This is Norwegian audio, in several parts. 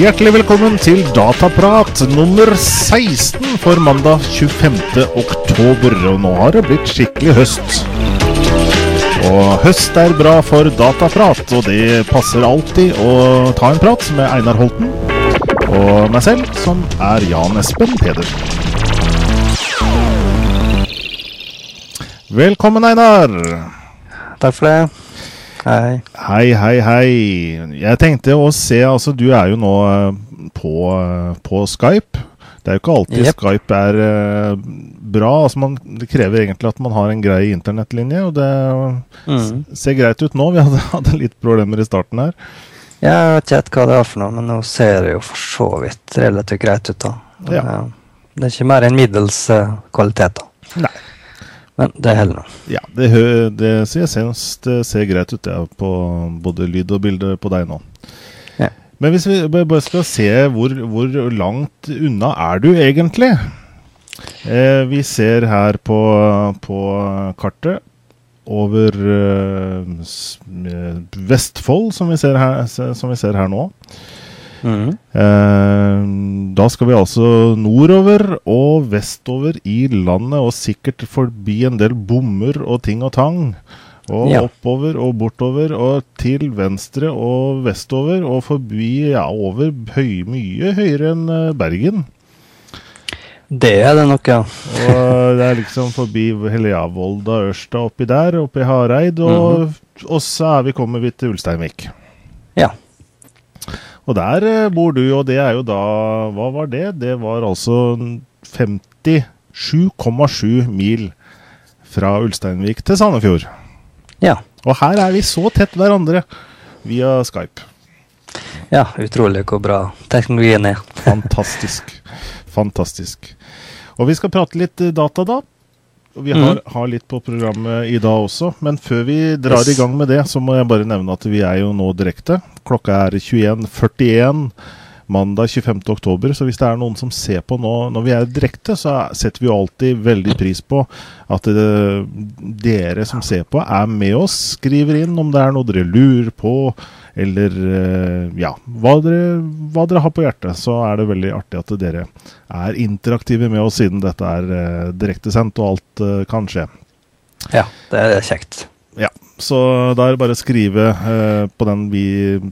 Hjertelig velkommen til Dataprat nummer 16 for mandag 25. oktober. Og nå har det blitt skikkelig høst. Og høst er bra for dataprat, og det passer alltid å ta en prat med Einar Holten. Og meg selv, som er Jan Espen Pedersen. Velkommen, Einar. Takk for det. Hei. Hei, hei, hei. Jeg tenkte å se Altså, du er jo nå eh, på, eh, på Skype. Det er jo ikke alltid yep. Skype er eh, bra. Altså, man, det krever egentlig at man har en grei internettlinje, og det Mm. ser greit ut nå. Vi hadde, hadde litt problemer i starten her. Jeg vet ikke hva det er for noe, men nå ser det jo for så vidt relativt greit ut. da. Ja. Det er ikke mer enn middels kvalitet, da. Nei. Men det holder nå. Ja, det, det, synes det ser greit ut, ja, på både lyd og bilde på deg nå. Ja. Men hvis vi bare skal se hvor, hvor langt unna er du egentlig? Eh, vi ser her på, på kartet over eh, eh, Vestfold, som vi ser her, som vi ser her nå. Mm. Eh, da skal vi altså nordover og vestover i landet, og sikkert forbi en del bommer og ting og tang. Og Ja. oppover og bortover og til venstre og vestover og forbi ja, over høy, mye høyere enn eh, Bergen. Det er det nok, ja. Og det er liksom forbi Heliavolda, Ørsta, oppi der, oppi Hareid, og, og så er vi kommet vi til Ulsteinvik. Ja. Og der eh, bor du, og det er jo da Hva var det? Det var altså 57,7 mil fra Ulsteinvik til Sandefjord. Ja. Og her er vi så tett hverandre via Skype. ja. Utrolig hvor bra teknologien er. Fantastisk. Fantastisk. Og vi skal prate litt eh, data, da. Og vi har, har litt på programmet i dag også. Men før vi drar Yes. i gang med det, så må jeg bare nevne at vi er jo nå direkte. Klokka er 21.41 mandag 25. oktober. Så hvis det er noen som ser på nå når vi er direkte, så er- setter vi jo alltid veldig pris på at det, dere som ser på, er med oss. Skriver inn om det er noe dere lurer på, eller eh, ja, hva dere, hva dere har på hjertet. Så er det veldig artig at dere er interaktive med oss, siden dette er uh, direktesendt og alt eh, kan skje. Ja, det er kjekt. Ja, så da er det bare å skrive eh, på den, vi,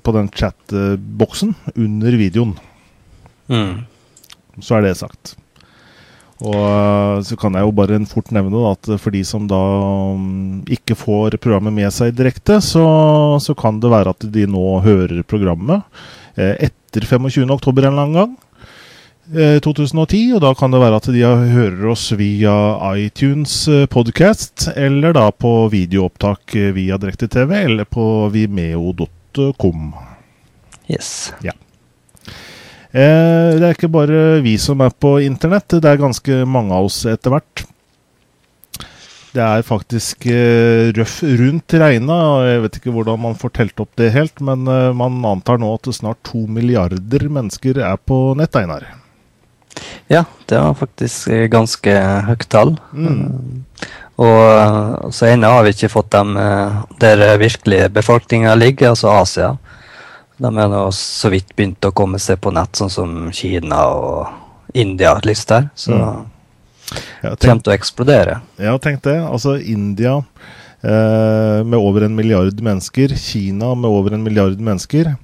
på den chat-boksen under videoen. Mm. Så er det sagt. Og eh, så kan jeg jo bare fort nevne at for de som da mm, ikke får programmet med seg direkte, så, så kan det være at de nå hører programmet eh, etter 25. oktober en eller annen gang. eh, 2010, og da kan det være at de hører oss via iTunes eh, podcast, eller da på videoopptak eh, via direkte-TV, eller på vimeo.com. Yes. Eh, det er ikke bare vi som er på internett, det er ganske mange av oss etter hvert. Det er faktisk eh, røff rundt regna, jeg vet ikke hvordan man får telt opp det helt, men eh, man antar nå at snart to milliarder mennesker er på nett, Einar. Ja, det var faktisk eh, ganske høyt tall. Mm. Og eh, så ennå har vi ikke fått dem eh, der virkelig befolkninga ligger, altså Asia. De er nå så vidt begynt å komme seg på nett, sånn som Kina og India lyst der. Så Mm. Ja, tenk, kommer til å eksplodere. ja, tenk det. Altså India eh, med over en milliard mennesker, Kina med over en milliard mennesker.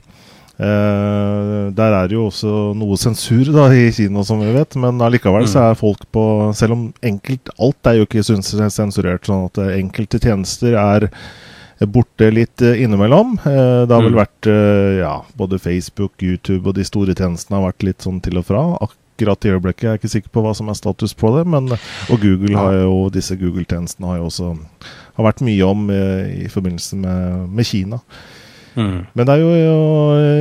Eh, der er det jo også noe sensur da i Kina, som vi vet, men allikevel så er folk på Selv om enkelt Alt er jo ikke sensurert, sånn at eh, enkelte tjenester er borte litt eh, innimellom. Eh, det har vel Mm. vært eh, ja, både Facebook, YouTube og de store tjenestene har vært litt sånn til og fra. Akkurat i øyeblikket er jeg ikke sikker på hva som er status på det, men og Google har jo, disse Google-tjenestene har jo også har vært mye om eh, i forbindelse med, med Kina. Mm. Men det er jo,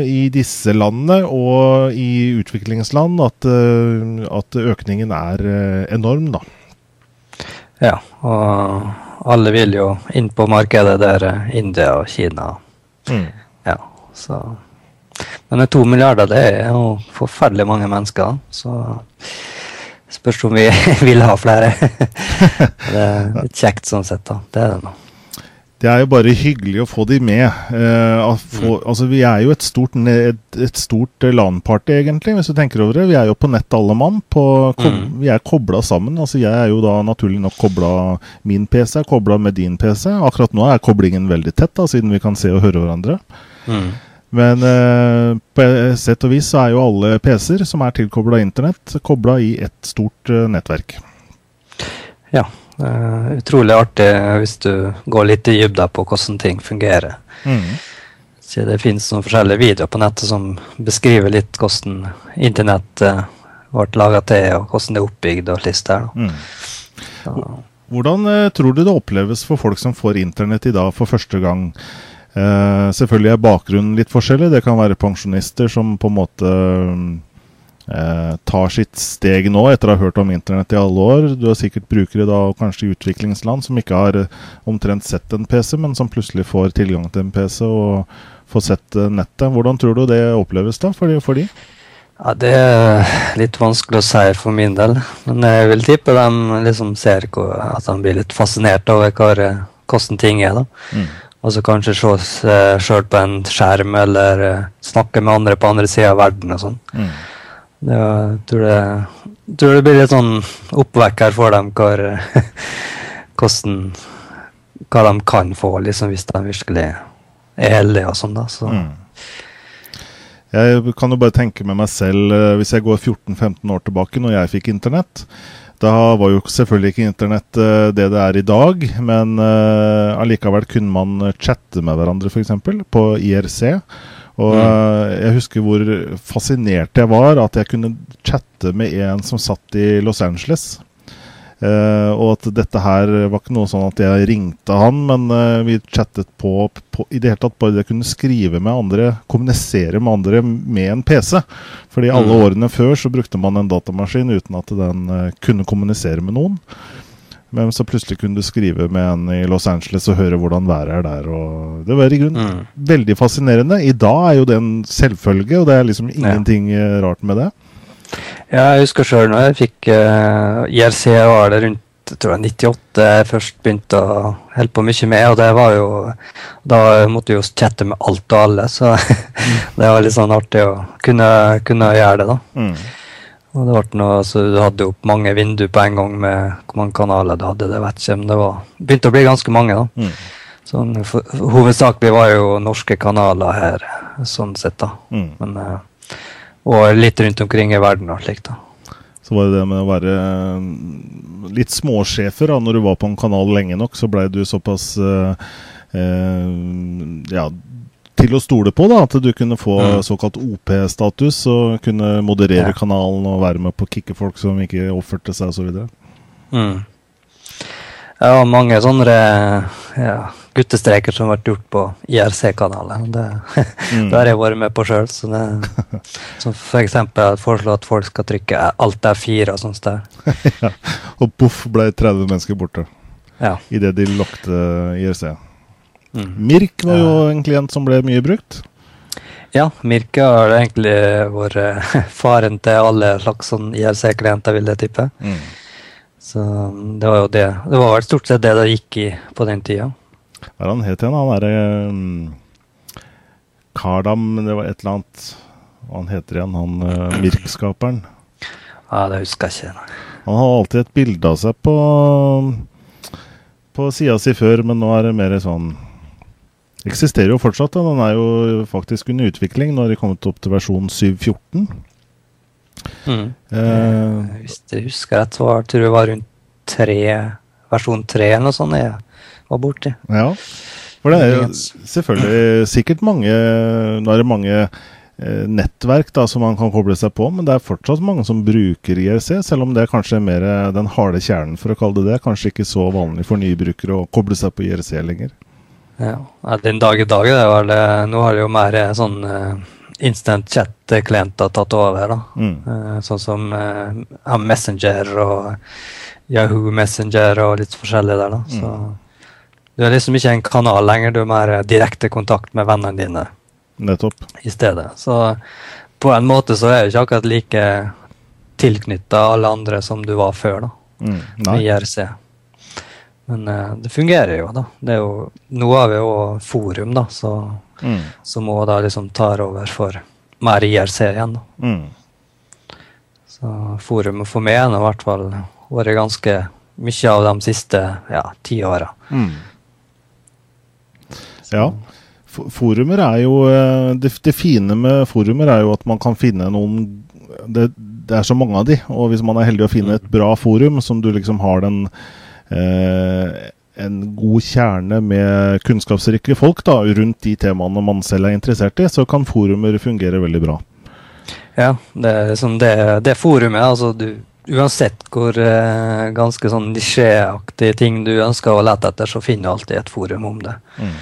i disse landene og i utviklingsland at, eh, at økningen er eh, enorm, da. Ja, og alle vil jo inn på markedet der eh, India og Kina Ja, så Men to milliarder, det er jo forferdelig mange mennesker. Så spørs om vi vil ha flere. det er litt kjekt sånn sett, da. Det er det nå. Det er jo bare hyggelig å få de med. Uh, få, mm. altså, vi er jo et stort, et, et stort LAN-party, egentlig, hvis du tenker over det. Vi er jo på nett alle mann. På, mm. Vi er kobla sammen. Altså, jeg er jo da naturlig nok kobla Min PC er kobla med din PC. Akkurat nå er koblingen veldig tett, da, siden vi kan se og høre hverandre. Mm. Men uh, på sett og vis så er jo alle PC-er som er tilkobla internett, kobla i ett stort uh, nettverk. Ja, Uh, utrolig artig hvis du går litt i dybden på hvordan ting fungerer. Mm. Så det finnes noen forskjellige videoer på nettet som beskriver litt hvordan internett uh, ble laga til, og hvordan det er oppbygd og slikt der. Mm. Hvordan uh, tror du det oppleves for folk som får internett i dag for første gang? Uh, selvfølgelig er bakgrunnen litt forskjellig. Det kan være pensjonister som på en måte eh, tar sitt steg nå, etter å ha hørt om internett i alle år. Du har sikkert brukere da kanskje i utviklingsland som ikke har eh, omtrent sett en PC, men som plutselig får tilgang til en PC og får sett eh, nettet. Hvordan tror du det oppleves da for de? For de? Ja, Det er litt vanskelig å si for min del, men jeg vil tippe de liksom ser at de blir litt fascinert over hvordan ting er. da. Mm. Og så kanskje se seg sjøl på en skjerm eller snakke med andre på andre sida av verden og sånn. Mm. Jeg tror det, tror det blir litt sånn oppvekker for dem hvor, hvordan, hva de kan få, liksom, hvis de virkelig er heldige og sånn. da, så. Mm. Jeg kan jo bare tenke med meg selv, eh, hvis jeg går 14-15 år tilbake, når jeg fikk internett. Da var jo selvfølgelig ikke internett eh, det det er i dag, men uh, allikevel kunne man chatte med hverandre, f.eks. på IRC. Og mm. jeg husker hvor fascinert jeg var at jeg kunne chatte med en som satt i Los Angeles. Uh, og at dette her var ikke noe sånn at jeg ringte han, men uh, vi chattet på, på, I det hele tatt bare det kunne skrive med andre, kommunisere med andre med en PC. Fordi alle mm. årene før så brukte man en datamaskin uten at den uh, kunne kommunisere med noen. Men så plutselig kunne du skrive med en i Los Angeles og høre hvordan været er der. Og det var i grunnen mm. veldig fascinerende. I dag er jo det en selvfølge, og det er liksom ingenting ja. Eh, rart med det. Ja, jeg husker sjøl når jeg fikk uh, IRC, var det rundt tror jeg 98 jeg først begynte å holde på mye med. Og det var jo Da måtte vi jo chatte med alt og alle, så mm. det var litt sånn artig å kunne, kunne gjøre det, da. Mm. Og det ble noe, så Du hadde jo mange vinduer på en gang med hvor mange kanaler du hadde. det vet ikke, men det var, begynte å bli ganske mange. da. Mm. Sånn, hovedsakelig var jo norske kanaler her, sånn sett. da. Mm. Men, uh, og litt rundt omkring i verden og slikt. da. Så var det det med å være eh, litt småsjefer. da, Når du var på en kanal lenge nok, så blei du såpass uh, uh, ja, til å stole på. da, At du kunne få mm. såkalt OP-status og kunne moderere ja. kanalen og være med på å kicke folk som ikke oppførte seg osv. Mm. Ja, mange sånne ja, guttestreker som har vært gjort på IRC-kanalen. Det, mm. det har jeg vært med på sjøl. Som f.eks. foreslå at folk skal trykke alt er fire og sånt. Der. ja, og poff ble 30 mennesker borte ja. idet de lokte IRC. Mm. Mirk var jo en klient som ble mye brukt. Ja, Mirk har egentlig vært eh, faren til alle slags sånn IRC-klienter, vil jeg tippe. Mm. Så det var jo det. Det var vel stort sett det det gikk i på den tida. Hva er han het igjen? Han derre um, Kardam Det var et eller annet Hva han heter igjen, han uh, Mirk-skaperen? Ja, det husker jeg ikke. Han har alltid et bilde av seg på på sida si før, men nå er det mer sånn eksisterer jo fortsatt. Da. Den er jo faktisk under utvikling. Nå har de kommet opp til versjon 7.14. Mm. Eh, Hvis jeg husker rett, så var, tror jeg det var rundt 3, versjon 3 eller noe sånt jeg var borti. Ja, for det er jo selvfølgelig sikkert mange Nå er det mange eh, nettverk da, som man kan koble seg på, men det er fortsatt mange som bruker IRC, selv om det er kanskje mer den harde kjernen, for å kalle det det. Kanskje ikke så vanlig for nye brukere å koble seg på IRC lenger. Ja, Den dag i dag, det var det, nå har det jo mer eh, sånn uh, instant chat-klienter tatt over. da. Mm. Sånn som uh, Messenger og Yahoo Messenger og litt forskjellig der. da. Mm. Så Du er liksom ikke en kanal lenger, du er mer direkte kontakt med vennene dine Nettopp. i stedet. Så på en måte så er du ikke akkurat like tilknytta alle andre som du var før, da. Mm. Nei. IRC. Men uh, det fungerer jo, da. Det er jo, nå har vi jo forum, da, så, mm. som òg da liksom tar over for mer IR-serien. Mm. Så forumet for meg har i hvert fall vært ganske mye av de siste ja, ti åra. Mm. Ja. Forumer er jo eh, det, det, fine med forumer er jo at man kan finne noen det, det, er så mange av de, og hvis man er heldig å finne et bra forum som du liksom har den eh, en god kjerne med kunnskapsrike folk da, rundt de temaene man selv er interessert i, så kan forumer fungere veldig bra. Ja, det er liksom det, det forumet altså du, Uansett hvor eh, ganske sånn nisjeaktige ting du ønsker å lete etter, så finner du alltid et forum om det. Mm.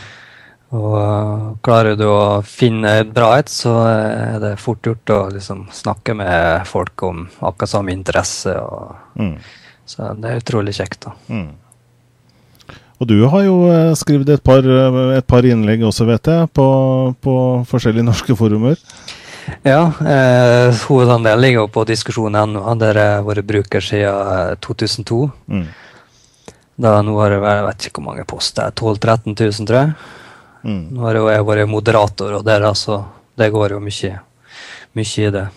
Og uh, klarer du å finne et bra et, så er det fort gjort å liksom, snakke med folk om akkurat samme interesse. Og, mm. Så det er utrolig kjekt. da. Mm. Og du har jo uh, skrevet et par, uh, et par, innlegg også, vet jeg, på, på forskjellige norske forumer. Ja, eh, hovedandelen ligger på diskusjon.no, der jeg har vært bruker siden 2002. Mm. Da Nå har jeg vet ikke hvor mange poster, 12 000-13 000, tror jeg. Mm. Nå har jeg vært moderator, og der, altså, det går jo mye, mye i det.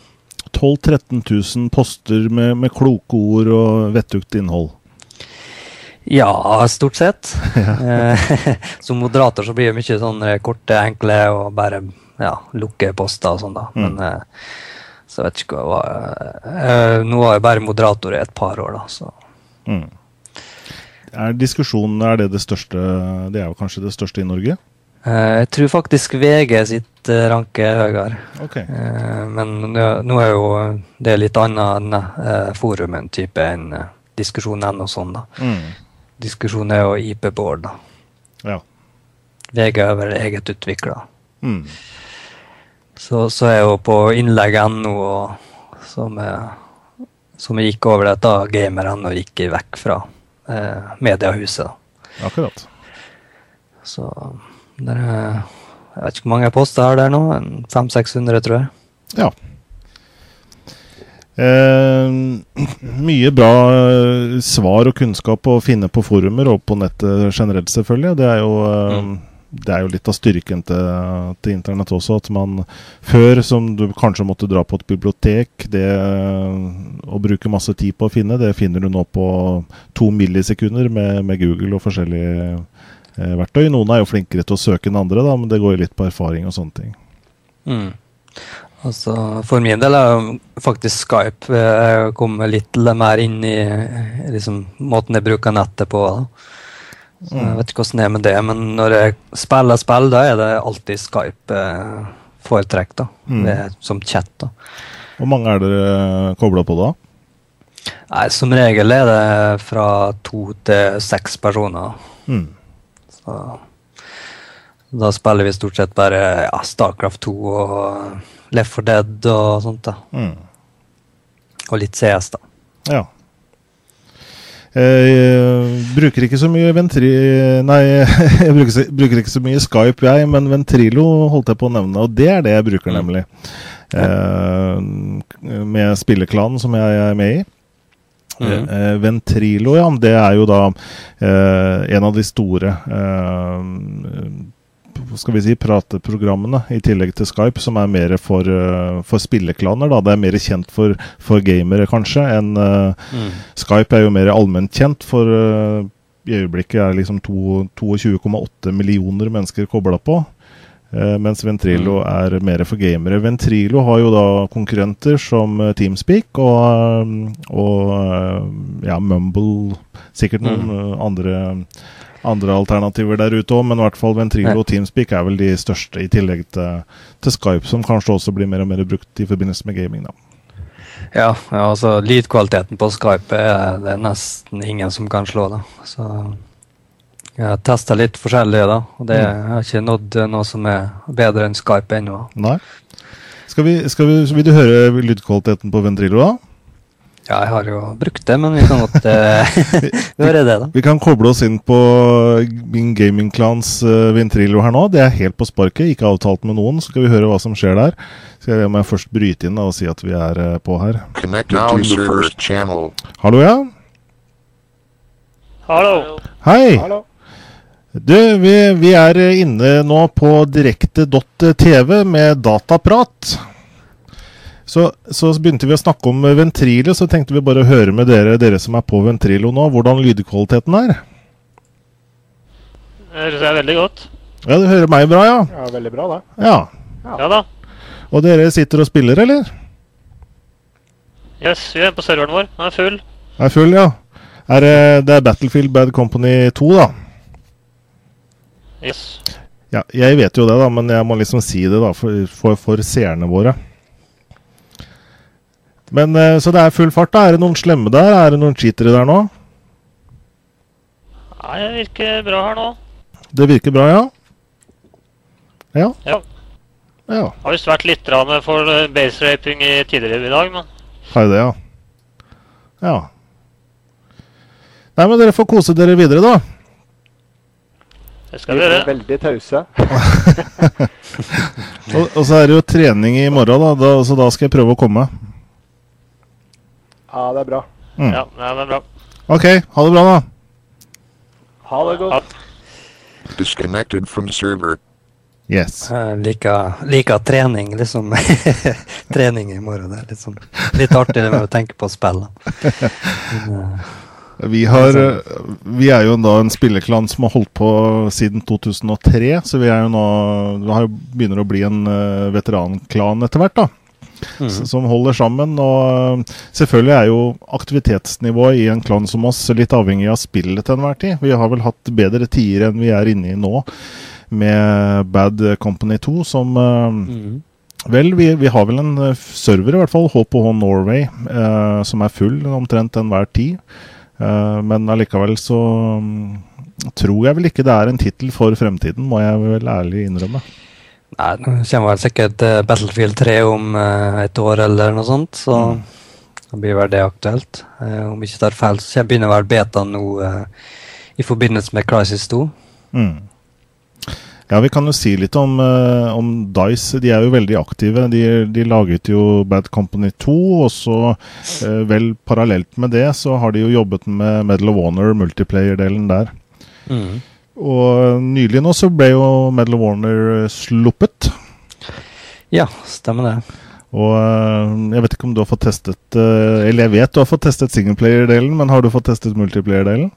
12 000-13 000 poster med, med, kloke ord og vettugt innhold? Ja, stort sett. Som moderator så blir det mye sånn korte, enkle og bare ja, lukke poster og sånn, da. Mm. Men eh, så jeg vet ikke hva eh, Nå var jeg bare moderator i et par år, da, så mm. Er diskusjonen er det det største Det er jo kanskje det største i Norge? Eh, jeg tror faktisk VG sitt eh, ranke er høyere. Okay. Eh, men nå er jo det litt annet enn forum en type enn diskusjon.no og sånn. da. Mm. Diskusjon er jo IP-board. da. Ja. VG er vel eget utvikla. Mm. Så, så er jo på innlegg.no, som, som jeg gikk over dette gamer.no gikk vekk fra eh, mediehuset. Akkurat. Så der er, jeg vet ikke hvor mange poster jeg har der nå. 500-600, tror jeg. Ja. Eh, mye bra eh, svar og kunnskap å finne på forumer og på nettet generelt, selvfølgelig. Det er jo, eh, mm. det er jo litt av styrken til, til, internett også. At man før, som du kanskje måtte dra på et bibliotek, det å bruke masse tid på å finne, det finner du nå på to millisekunder med, med Google og forskjellige eh, verktøy. Noen er jo flinkere til å søke enn andre, da, men det går jo litt på erfaring og sånne ting. Mm. Altså, for min del er faktisk Skype jeg kommer litt mer inn i liksom, måten jeg bruker nettet på. Så jeg mm. vet ikke hvordan det er med det, men når jeg spiller spill, da er det alltid Skype eh, foretrekk. da, mm. Som chat. da. Hvor mange er dere kobla på da? Nei, Som regel er det fra to til seks personer. Mm. Så da spiller vi stort sett bare ja, Starcraft 2 og Left 4 Dead og sånt. da. Mm. Og litt CS, da. Ja. Jeg bruker ikke så mye Ventri... Nei, jeg bruker, bruker, ikke så mye Skype, jeg, men Ventrilo holdt jeg på å nevne, og det er det jeg bruker, mm. nemlig. Ja. Eh, med spilleklanen som jeg er med i. Mm. Eh, Ventrilo, ja, det er jo da eh, en av de store eh, skal vi si, prateprogrammene, i tillegg til Skype, som er mer for, for spilleklaner. da, Det er mer kjent for, for gamere, kanskje, enn mm. Skype er jo mer allment kjent. For i øyeblikket er liksom 22,8 millioner mennesker kobla på. Uh, mens Ventrilo mm. er mer for gamere. Ventrilo har jo da konkurrenter som uh, Teamspeak og, og uh, ja, Mumble. Sikkert noen mm. andre, andre, alternativer der ute òg, men i hvert fall Ventrilo og Teamspeak er vel de største, i tillegg til, til, Skype, som kanskje også blir mer og mer brukt i forbindelse med gaming. da. Ja, ja altså lydkvaliteten på Skype er det nesten ingen som kan slå. da. Så jeg har testa litt forskjellig, da, og det jeg har ikke nådd noe som er bedre enn Skype ennå. Nei. Skal vi, skal vi, vil du høre lydkvaliteten på Ventrilo, da? Ja, jeg har jo brukt det, men vi kan godt uh, høre det, da. Vi kan koble oss inn på min gamingklans uh, Ventrilo her nå. Det er helt på sparket, ikke avtalt med noen. Så skal vi høre hva som skjer der. Skal jeg må først bryte inn da, og si at vi er uh, på her. Hallo, ja? Hallo. Hei! Hallo. Du, vi, vi er inne nå på direkte.tv med dataprat. Så, så begynte vi å snakke om Ventrilo, så tenkte vi bare å høre med dere, dere som er på Ventrilo nå, hvordan lydkvaliteten er. Det høres jeg veldig godt. Ja, du hører meg bra, ja? Ja, veldig bra, da. Ja. Ja da. Og dere sitter og spiller, eller? Yes, vi er på serveren vår. Den er full. Er full, ja. Er det, det er Battlefield Bad Company 2, da? Yes. Ja, jeg vet jo det, da, men jeg må liksom si det da, for, for, for seerne våre. Men eh, Så det er full fart, da? Er det noen slemme der? Er det noen cheatere der nå? Nei, det virker bra her nå. Det virker bra, ja? Ja? Ja. Ja. Har visst vært litt for eh, base raping tidligere i dag, men Har det, ja. Ja. Nei, men dere får kose dere videre, da. Det Vi skal vi er veldig tause. Og, og så er det jo trening i morgen, da, da, så da skal jeg prøve å komme. Ja, det er bra. Mm. Ja, det er bra. OK, ha det bra, da. Ha det godt. Disconnected from server. Yes. Uh, liker, like trening, liksom. trening i morgen. Det er litt, sånn, litt artig det med å tenke på spill. da. Men, eh, Vi, har, eh, vi er jo da en spilleklan som har holdt på siden 2003, så vi er jo nå Vi har begynner å bli en eh, veteranklan etter hvert, da. mm. Som holder sammen. Og eh, selvfølgelig er jo aktivitetsnivået i en klan som oss litt avhengig av spillet til enhver tid. Vi har vel hatt bedre tider enn vi er inne i nå, med Bad Company 2, som Mm. Vel, vi, vi har vel en server, i hvert fall, HPH Norway, eh, som er full omtrent enhver tid. Eh, men allikevel så mm, tror jeg vel ikke det er en tittel for fremtiden, må jeg vel ærlig innrømme. Nei, det kommer vel sikkert eh, Battlefield 3 om eh, et år eller noe sånt, så da blir vel det aktuelt. Om ikke tar feil, så begynner vel beta nå i forbindelse med Crisis 2. Mm. Ja, vi kan jo si litt om, eh, om Dice. De er jo veldig aktive. De, de laget jo Bad Company 2, og så eh, vel parallelt med det så har de jo jobbet med Medal of Honor, multiplayer-delen der. Mm. Og nylig nå så ble jo Medal of Honor eh, sluppet. Ja, stemmer det. Og jeg vet ikke om du har fått testet Eller jeg vet du har fått testet singleplayer-delen, men har du fått testet multiplayer-delen?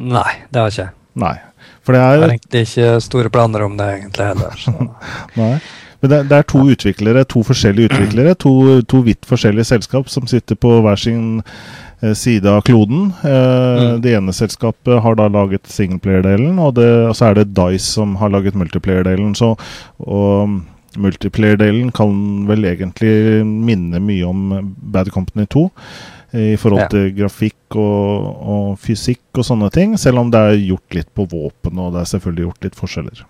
Nei, det har jeg ikke. Nei. For det Jeg har er egentlig ikke store planer om det egentlig heller. Nei. Men det, det er to utviklere, to forskjellige utviklere, to, to vidt forskjellige selskap som sitter på hver sin eh, side av kloden. Eh, Mm. Det ene selskapet har da laget singleplayer-delen, og, og så er det Dice som har laget multiplayer-delen. Så, og multiplayer-delen kan vel egentlig minne mye om Bad Company 2. I forhold Ja. til grafikk og, og fysikk og sånne ting. Selv om det er gjort litt på våpen, og det er selvfølgelig gjort litt forskjeller.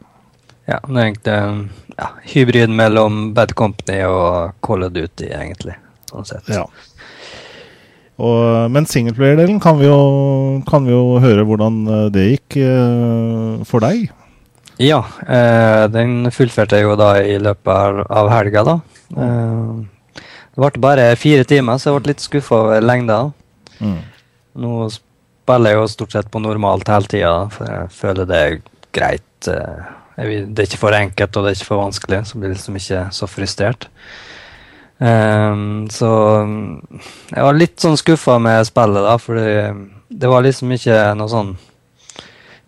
Ja, det er egentlig ja, hybrid mellom Bad Company og Call of Duty, egentlig. Sånn sett. Ja. Og, men singleplayer-delen kan, kan vi jo høre hvordan eh, det gikk eh, for deg. Ja, eh, den fullførte jeg jo da i løpet av- av helga, da. Eh, det ble bare fire timer, så jeg ble litt skuffa over lengda. Mm. Nå spiller jeg jo stort sett på normalt hele tida, for jeg føler det er greit. eh, vil, det er ikke for enkelt, og det er ikke for vanskelig, så blir jeg liksom ikke så frustrert. Um, så jeg var litt sånn skuffa med spillet, da, fordi det var liksom ikke noe sånn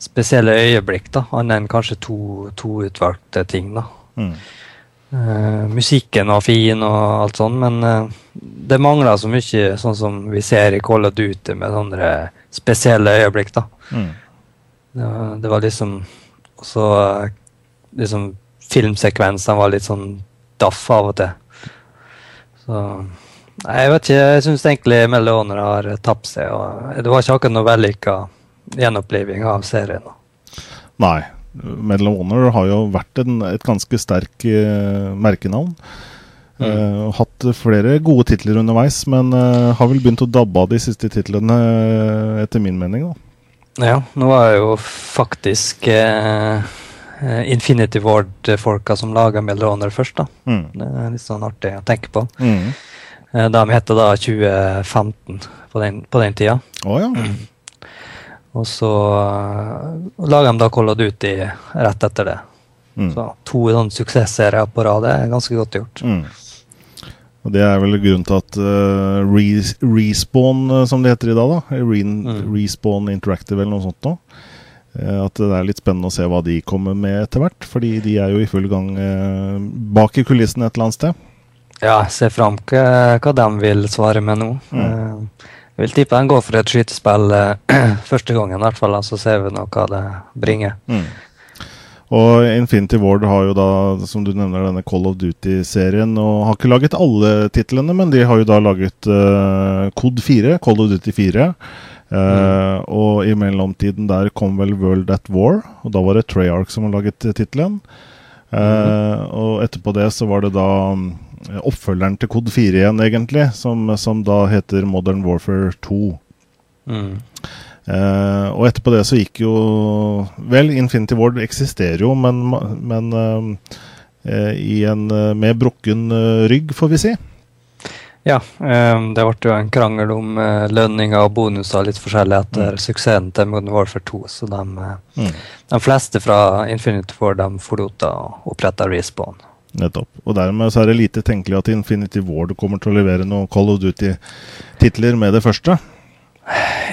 spesielle øyeblikk, da, annet enn kanskje to, to utvalgte ting, da. Mm. Eh, musikken var fin og alt sånn, men uh, det mangla så mye sånn som vi ser i Call of Duty med sånne spesielle øyeblikk, da. Mm. Det var, det var liksom Og så eh, liksom filmsekvensene var litt sånn daff av og til. Så Nei, jeg vet ikke. Jeg syns egentlig Melioner har tapt seg. og Det var ikke akkurat noe vellykka gjenoppliving av serien. da. Nei. Medal of Honor har jo vært en, et ganske sterk uh, merkenavn. Mm. Uh, hatt flere gode titler underveis, men uh, har vel begynt å dabbe av de siste titlene, etter min mening. da. Ja, nå er jo faktisk Infinity Ward-folka som laga Melioner først, da. Mm. Det er litt sånn artig å tenke på. Mm. De heter da 2015 på den, på den tida. Oh, ja. Og så uh, lager de da Call of Duty rett etter det. Mm. Så to sånn suksessserier på rad er ganske godt gjort. Mm. Og Det er vel grunnen til at uh, re Respawn, uh, som det heter i dag, da Re Mm. Respawn Interactive eller noe sånt nå. At det er litt spennende å se hva de kommer med etter hvert. Fordi de er jo i full gang uh, bak i kulissene et eller annet sted. Ja, jeg ser fram hva de vil svare med nå. Mm. Eh, jeg vil tippe de går for et skytespill eh, første gangen, i hvert fall. Så ser vi nå hva det bringer. Mm. Og Infinity Ward har jo da, som du nevner, denne Call of Duty-serien. Og har ikke laget alle titlene, men de har jo da laget uh, Code 4, Call of Duty 4. Uh, Og i mellomtiden der kom vel World at War, og da var det Treyarch som har laget tittelen. Uh, Og etterpå det så var det da um, oppfølgeren til Code 4 igjen, egentlig, som, som da heter Modern Warfare 2. Mm. Uh, og etterpå det så gikk jo Vel, Infinity Ward eksisterer jo, men, men uh, i en eh, med brukken eh, rygg, får vi si. Ja, um, det ble jo en krangel om uh, lønninger og bonuser litt forskjellig etter suksessen til Modern Warfare 2. Så de, eh, Mm. de fleste fra Infinity War de forlot Å og oppretta Respawn. Nettopp. Og dermed så er det lite tenkelig at Infinity Ward kommer til å levere noen Call of Duty-titler med det første.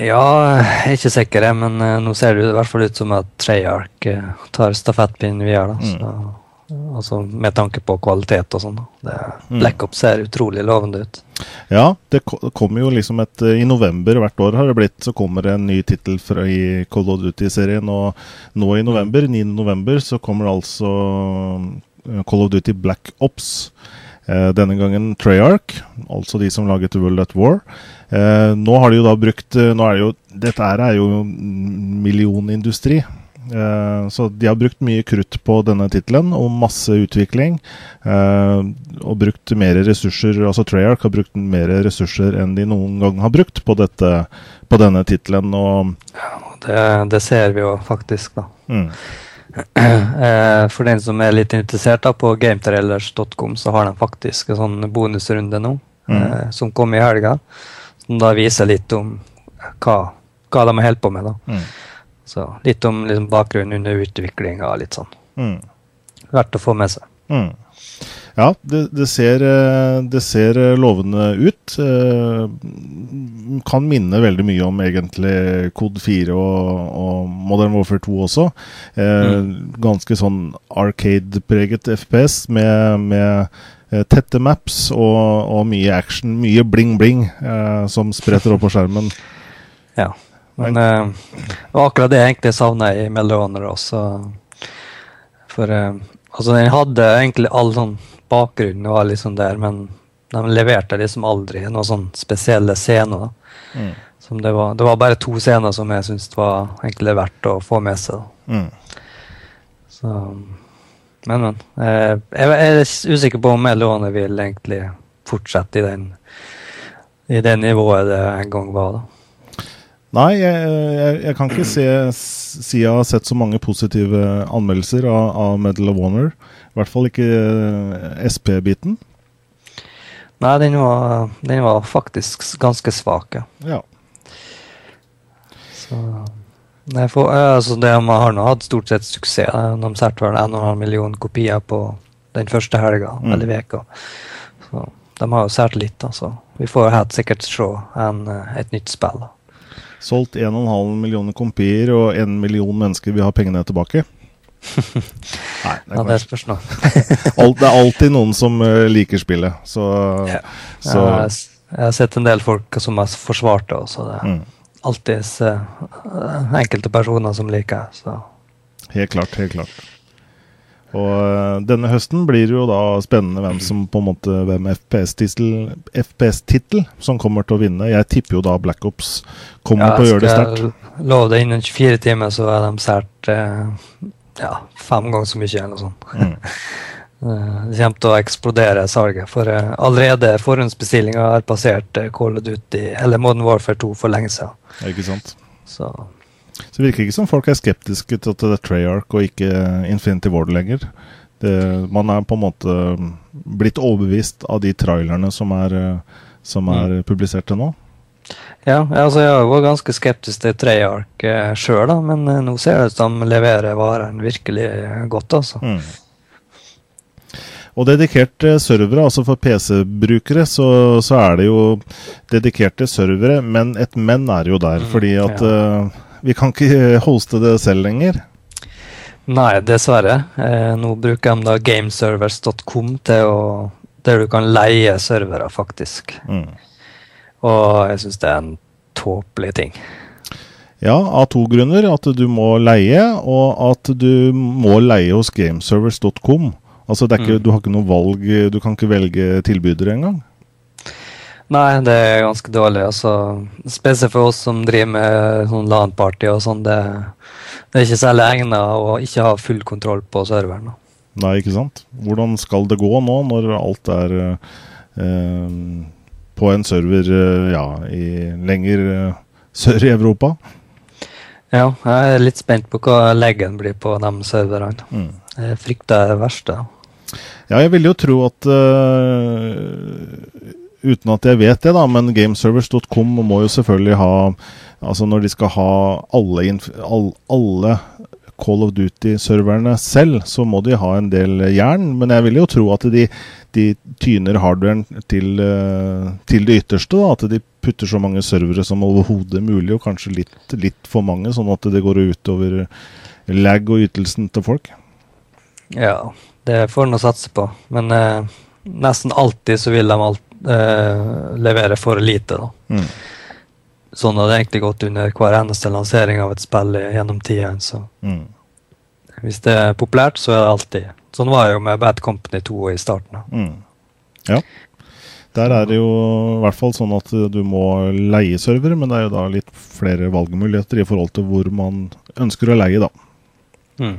Ja, jeg er ikke sikker, men eh, nå ser det i hvert fall ut som at Treyarch eh, tar stafettpinnen videre. da. Så, altså med tanke på kvalitet og sånn. Mm. Black Ops ser utrolig lovende ut. Ja, det kommer jo liksom et eh, I november hvert år har det blitt, så kommer det en ny tittel i Call of Duty-serien. Og nå i november, 9. november, så kommer det altså Call of Duty Black Ops. Eh, denne gangen Treyarch, altså de som laget World at War. Eh, nå har de jo da brukt eh, er det jo, Dette her er jo millionindustri. Eh, så de har brukt mye krutt på denne tittelen og masse utvikling. eh, og brukt mer ressurser Altså Treyarch har brukt mer ressurser enn de noen gang har brukt på, dette, på denne tittelen. Og Det, det ser vi jo faktisk, da. mm, Eh, For den som er litt interessert, da, på gametrailers.com så har de faktisk en sånn bonusrunde nå, Mm. eh, som kom i helga. Som da viser litt om hva, hva de holdt på med. da. mm, Så Litt om liksom, bakgrunnen under utviklinga og litt sånn. mm, Verdt å få med seg. mm. Ja, det, det, ser, eh, det ser eh, lovende ut. Eh, Kan minne veldig mye om egentlig Kod 4 og, og Modern Warfare 2 også. Eh, Ganske sånn arcade-preget FPS med, med tette maps og, og mye action, mye bling-bling som spretter opp på skjermen. Ja. Men det var akkurat det jeg egentlig savna i Honor også. For altså, den hadde egentlig all sånn bakgrunn og var liksom der, men de leverte liksom aldri noen sånn spesielle scener. Mm. Som det, var, det var bare to scener som jeg syntes var egentlig verdt å få med seg. Mm. Så, men, men. Eh, jeg jeg er usikker på om of vil egentlig fortsette i den i det nivået det en gang var. da. Nei, jeg, jeg, jeg kan ikke se, si jeg har sett så mange positive anmeldelser av, av Medal of Honor. I hvert fall ikke eh, SP-biten. Nei, den var, den var faktisk ganske svak, ja. Så, jeg får, altså det man har nå hatt stort sett suksess. De solgte vel 1,5 million kopier på den første helga, Mm. eller veka. Så de har jo solgt litt, altså. så vi får helt sikkert se en, eh, et nytt spill. Solgt 1,5 millioner kopier, og 1 million mennesker vil ha pengene tilbake. Nei, det Ja, det spørs nå. det er alltid noen som eh, liker spillet. Så, Ja. så Jeg, har jeg har sett en del folk som har forsvart det, også. det er mm, alltid eh, enkelte personer som liker det. Helt klart, helt klart. Og eh, denne høsten blir det jo da spennende hvem som på en måte Hvem FPS-tittel FPS som kommer til å vinne. Jeg tipper jo da Black Ops kommer Ja, til å gjøre det sterkt. Lov det innen 24 timer, så er de sært eh, ja, fem ganger så mye eller noe sånt. Mm. Eh, Det kommer til å eksplodere salget. For eh, allerede forhåndsbestillinga har passert eh, Call of Duty eller Modern Warfare 2 for lenge siden. Ikke sant? Så Så det virker ikke som folk er skeptiske til at det er Treyarch og ikke Infinity Ward lenger. Det, man er på en måte blitt overbevist av de trailerne som er, som er publisert til nå. Ja, altså jeg var ganske skeptisk til Treyarch eh, sjøl, men eh, nå ser det ut som de leverer varen virkelig godt. altså. Mm. Og dedikerte servere, altså for PC-brukere, så, så, er det jo dedikerte servere, men et men er jo der. Mm, fordi at ja. uh, vi kan ikke hoste det selv lenger. Nei, dessverre. Eh, nå bruker de da gameservers.com til å Der du kan leie servere, faktisk. Mm. Og jeg syns det er en tåpelig ting. Ja, av to grunner. At du må leie, og at du må leie hos gameservers.com. Altså, ikke, mm. Du har ikke noe valg, du kan ikke velge tilbydere engang? Nei, det er ganske dårlig. altså. Spesielt for oss som driver med sånn LAN-party og sånn. Det, det, er ikke særlig egnet å ikke ha full kontroll på serveren. Nei, ikke sant. Hvordan skal det gå nå, når alt er eh, på en server eh, ja, i lenger eh, sør i Europa? Ja, jeg er litt spent på hva leggen blir på de serverne. Mm. Jeg frykter det verste. Ja, jeg vil jo tro at uh, Uten at jeg vet det, da, men gameservers.com må jo selvfølgelig ha Altså når de skal ha alle, alle Call of Duty-serverne selv, så må de ha en del jern. Men jeg vil jo tro at de, de tyner hardwaren til, uh, til, det ytterste. da, At de putter så mange servere som overhodet mulig, og kanskje litt, litt for mange, sånn at det går utover lag og ytelsen til folk. Ja, det får en å satse på. Men eh, nesten alltid så vil de alt, eh, levere for lite. da. Mm. Sånn har det egentlig gått under hver eneste lansering av et spill gjennom tiden. Så. Mm. Hvis det er populært, så er det alltid. Sånn var det jo med Bad Company 2 i starten. Mm. Ja. Der er det jo i hvert fall sånn at du må leie server, men det er jo da litt flere valgmuligheter i forhold til hvor man ønsker å leie, da. Mm.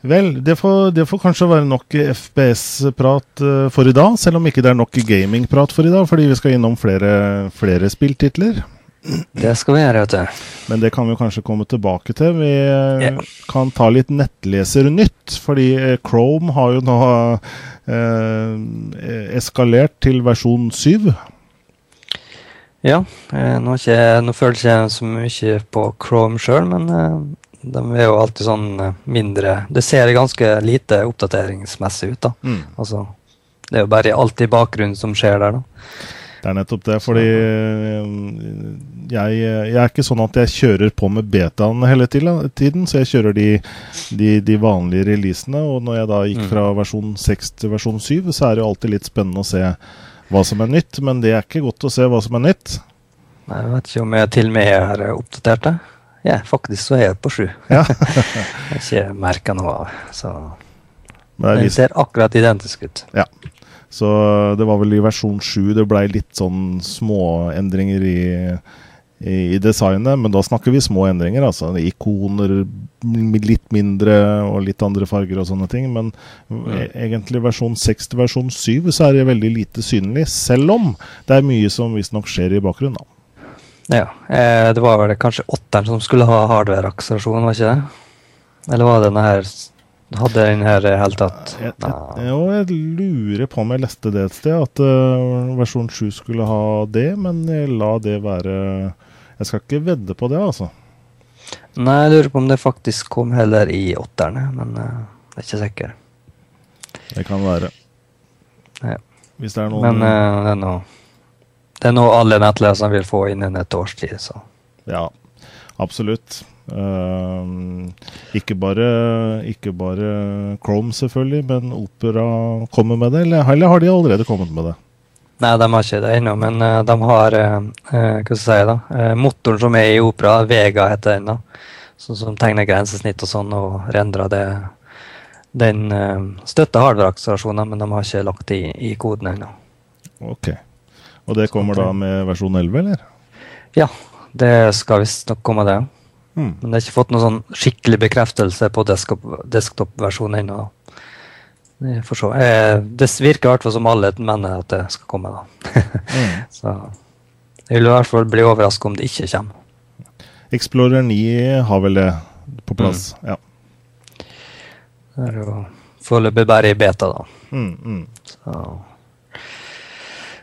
Vel, det får, det får, kanskje være nok FPS-prat uh, for i dag, selv om ikke det er nok gaming-prat for i dag, fordi vi skal innom flere, flere spilltitler. Det skal vi gjøre, vet du. Men det kan vi kanskje komme tilbake til. Vi yeah. kan ta litt nettlesernytt, fordi eh, Chrome har jo nå eh, eskalert til versjon 7. Ja, nå, ikke, nå føler jeg så mye på Chrome sjøl, men de er jo alltid sånn eh, mindre Det ser ganske lite oppdateringsmessig ut, da. Mm. Altså, det er jo bare alt i bakgrunnen som skjer der, da. Det er nettopp det, fordi eh, jeg, jeg, er ikke sånn at jeg kjører på med betaen hele tiden, så jeg kjører de, de, de vanlige releasene. Og når jeg da gikk mm. fra versjon 6 til versjon 7, så er det jo alltid litt spennende å se hva som er nytt. Men det er ikke godt å se hva som er nytt. Nei, jeg vet ikke om jeg til og med er oppdatert det. Ja, faktisk så er jeg på sju. Ja. jeg har ikke merka noe av så Men det ser akkurat identisk ut. Ja. Så det var vel i versjon sju det blei litt sånn småendringer i, i, i, designet. Men da snakker vi små endringer. altså Ikoner litt mindre og litt andre farger og sånne ting. Men ja. E-, egentlig versjon seks til versjon syv så er det veldig lite synlig. Selv om det er mye som visstnok skjer i bakgrunnen. da. Ja, eh, Det var vel kanskje åtteren som skulle ha hardware-akselerasjon, var ikke det? Eller var det denne her Hadde den her i hele tatt jeg, jeg, Jo, jeg lurer på om jeg leste det et sted, at uh, versjon 7 skulle ha det, men jeg la det være Jeg skal ikke vedde på det, altså. Nei, jeg lurer på om det faktisk kom heller i åtterne, men uh, jeg er ikke sikker. Det kan være. Ja. Hvis det er noen Men uh, det er noe det er noe alle nettleserne vil få innen et års tid. Så. Ja, absolutt. Uh, ikke, bare, ikke, bare, Chrome, selvfølgelig, men Opera kommer med det, eller, eller, har de allerede kommet med det? Nei, de har ikke det ennå, men uh, de har uh, hva skal jeg si da, motoren som er i Opera, Vega heter den, da, som, som tegner grensesnitt og sånn, og rendrer det. Den støtter hardware-akselerasjoner, men de har ikke lagt det i, i koden ennå. Okay. Og det kommer da med versjon 11, eller? Ja, det skal visstnok komme, det. Mm. Men det har ikke fått noen sånn skikkelig bekreftelse på desktop-versjonen ennå. Det, eh, virker i hvert fall som alle mener at det skal komme. da. mm. Så jeg vil i hvert fall bli overrasket om det ikke kommer. Explorer 9 har vel det på plass, mm. ja. Det er jo foreløpig bare i beta, da. Mm, mm. Så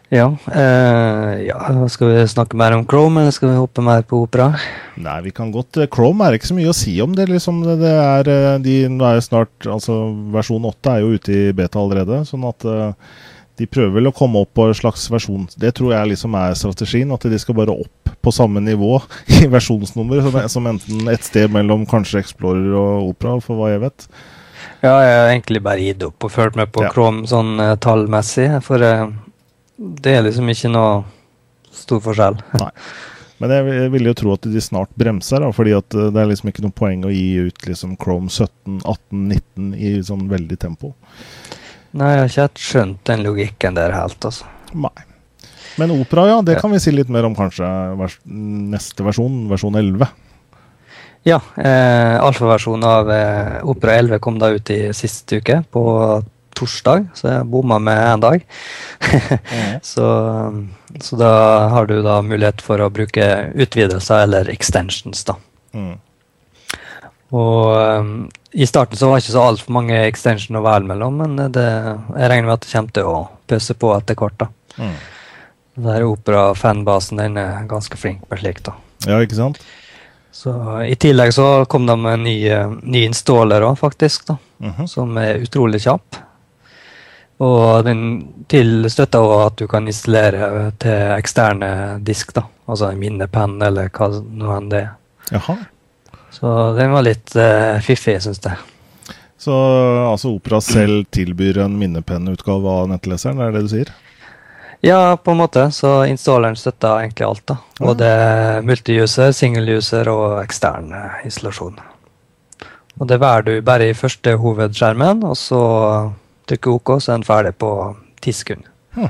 Ja, eh, ja, skal vi snakke mer om Chrome, eller skal vi hoppe mer på opera? Nei, vi kan godt eh, Chrome er ikke så mye å si om det. liksom Det, er eh, de, er snart Altså, versjon 8 er jo ute i beta allerede, sånn at eh, de prøver vel å komme opp på en slags versjon Det tror jeg liksom er strategien, at de skal bare opp på samme nivå i versjonsnummer, som, som enten et sted mellom kanskje Explorer og Opera, for hva jeg vet. Ja, jeg har egentlig bare gitt opp og fulgt med på Ja. Chrome sånn tallmessig, for eh, det er liksom ikke noe stor forskjell. Men jeg, jeg ville jo tro at de snart bremser, da, fordi at eh, det er liksom ikke noe poeng å gi ut liksom Chrome 17, 18, 19 i sånn veldig tempo. Nei, jeg har ikke helt skjønt den logikken der helt, altså. Nei. Men Opera, ja, det kan vi si litt mer om kanskje vers neste versjon, versjon 11. Ja, eh, alfaversjonen av eh, Opera 11 kom da ut i siste uke, på torsdag, så jeg bomma med én dag. så, så da har du da mulighet for å bruke utvidelser eller extensions, da. Mm. Og um, i starten så var det ikke så altfor mange extension å velge mellom, men det, jeg regner med at det kommer til å pøse på etter hvert. da. Mm. Der opera-fanbasen den er ganske flink med slikt. da. Ja, ikke sant? Så I tillegg så kom de med en ny, eh, ny installer òg, faktisk, da, Mhm. som er utrolig kjapp. Og den til støtter også at du kan installere til eksterne disk, da. Altså en minnepenn eller hva nå enn det er. Jaha. Så den var litt uh, fiffig, syns jeg. Så altså Opera selv tilbyr en minnepennutgave av nettleseren, er det det du sier? Ja, på en måte. Så installeren støtter egentlig alt. da. Både ja. multiuser, single-user og ekstern eh, installasjon. Og det velger du bare i første hovedskjermen, og så trykker OK, så er den ferdig på ti sekunder. Hm.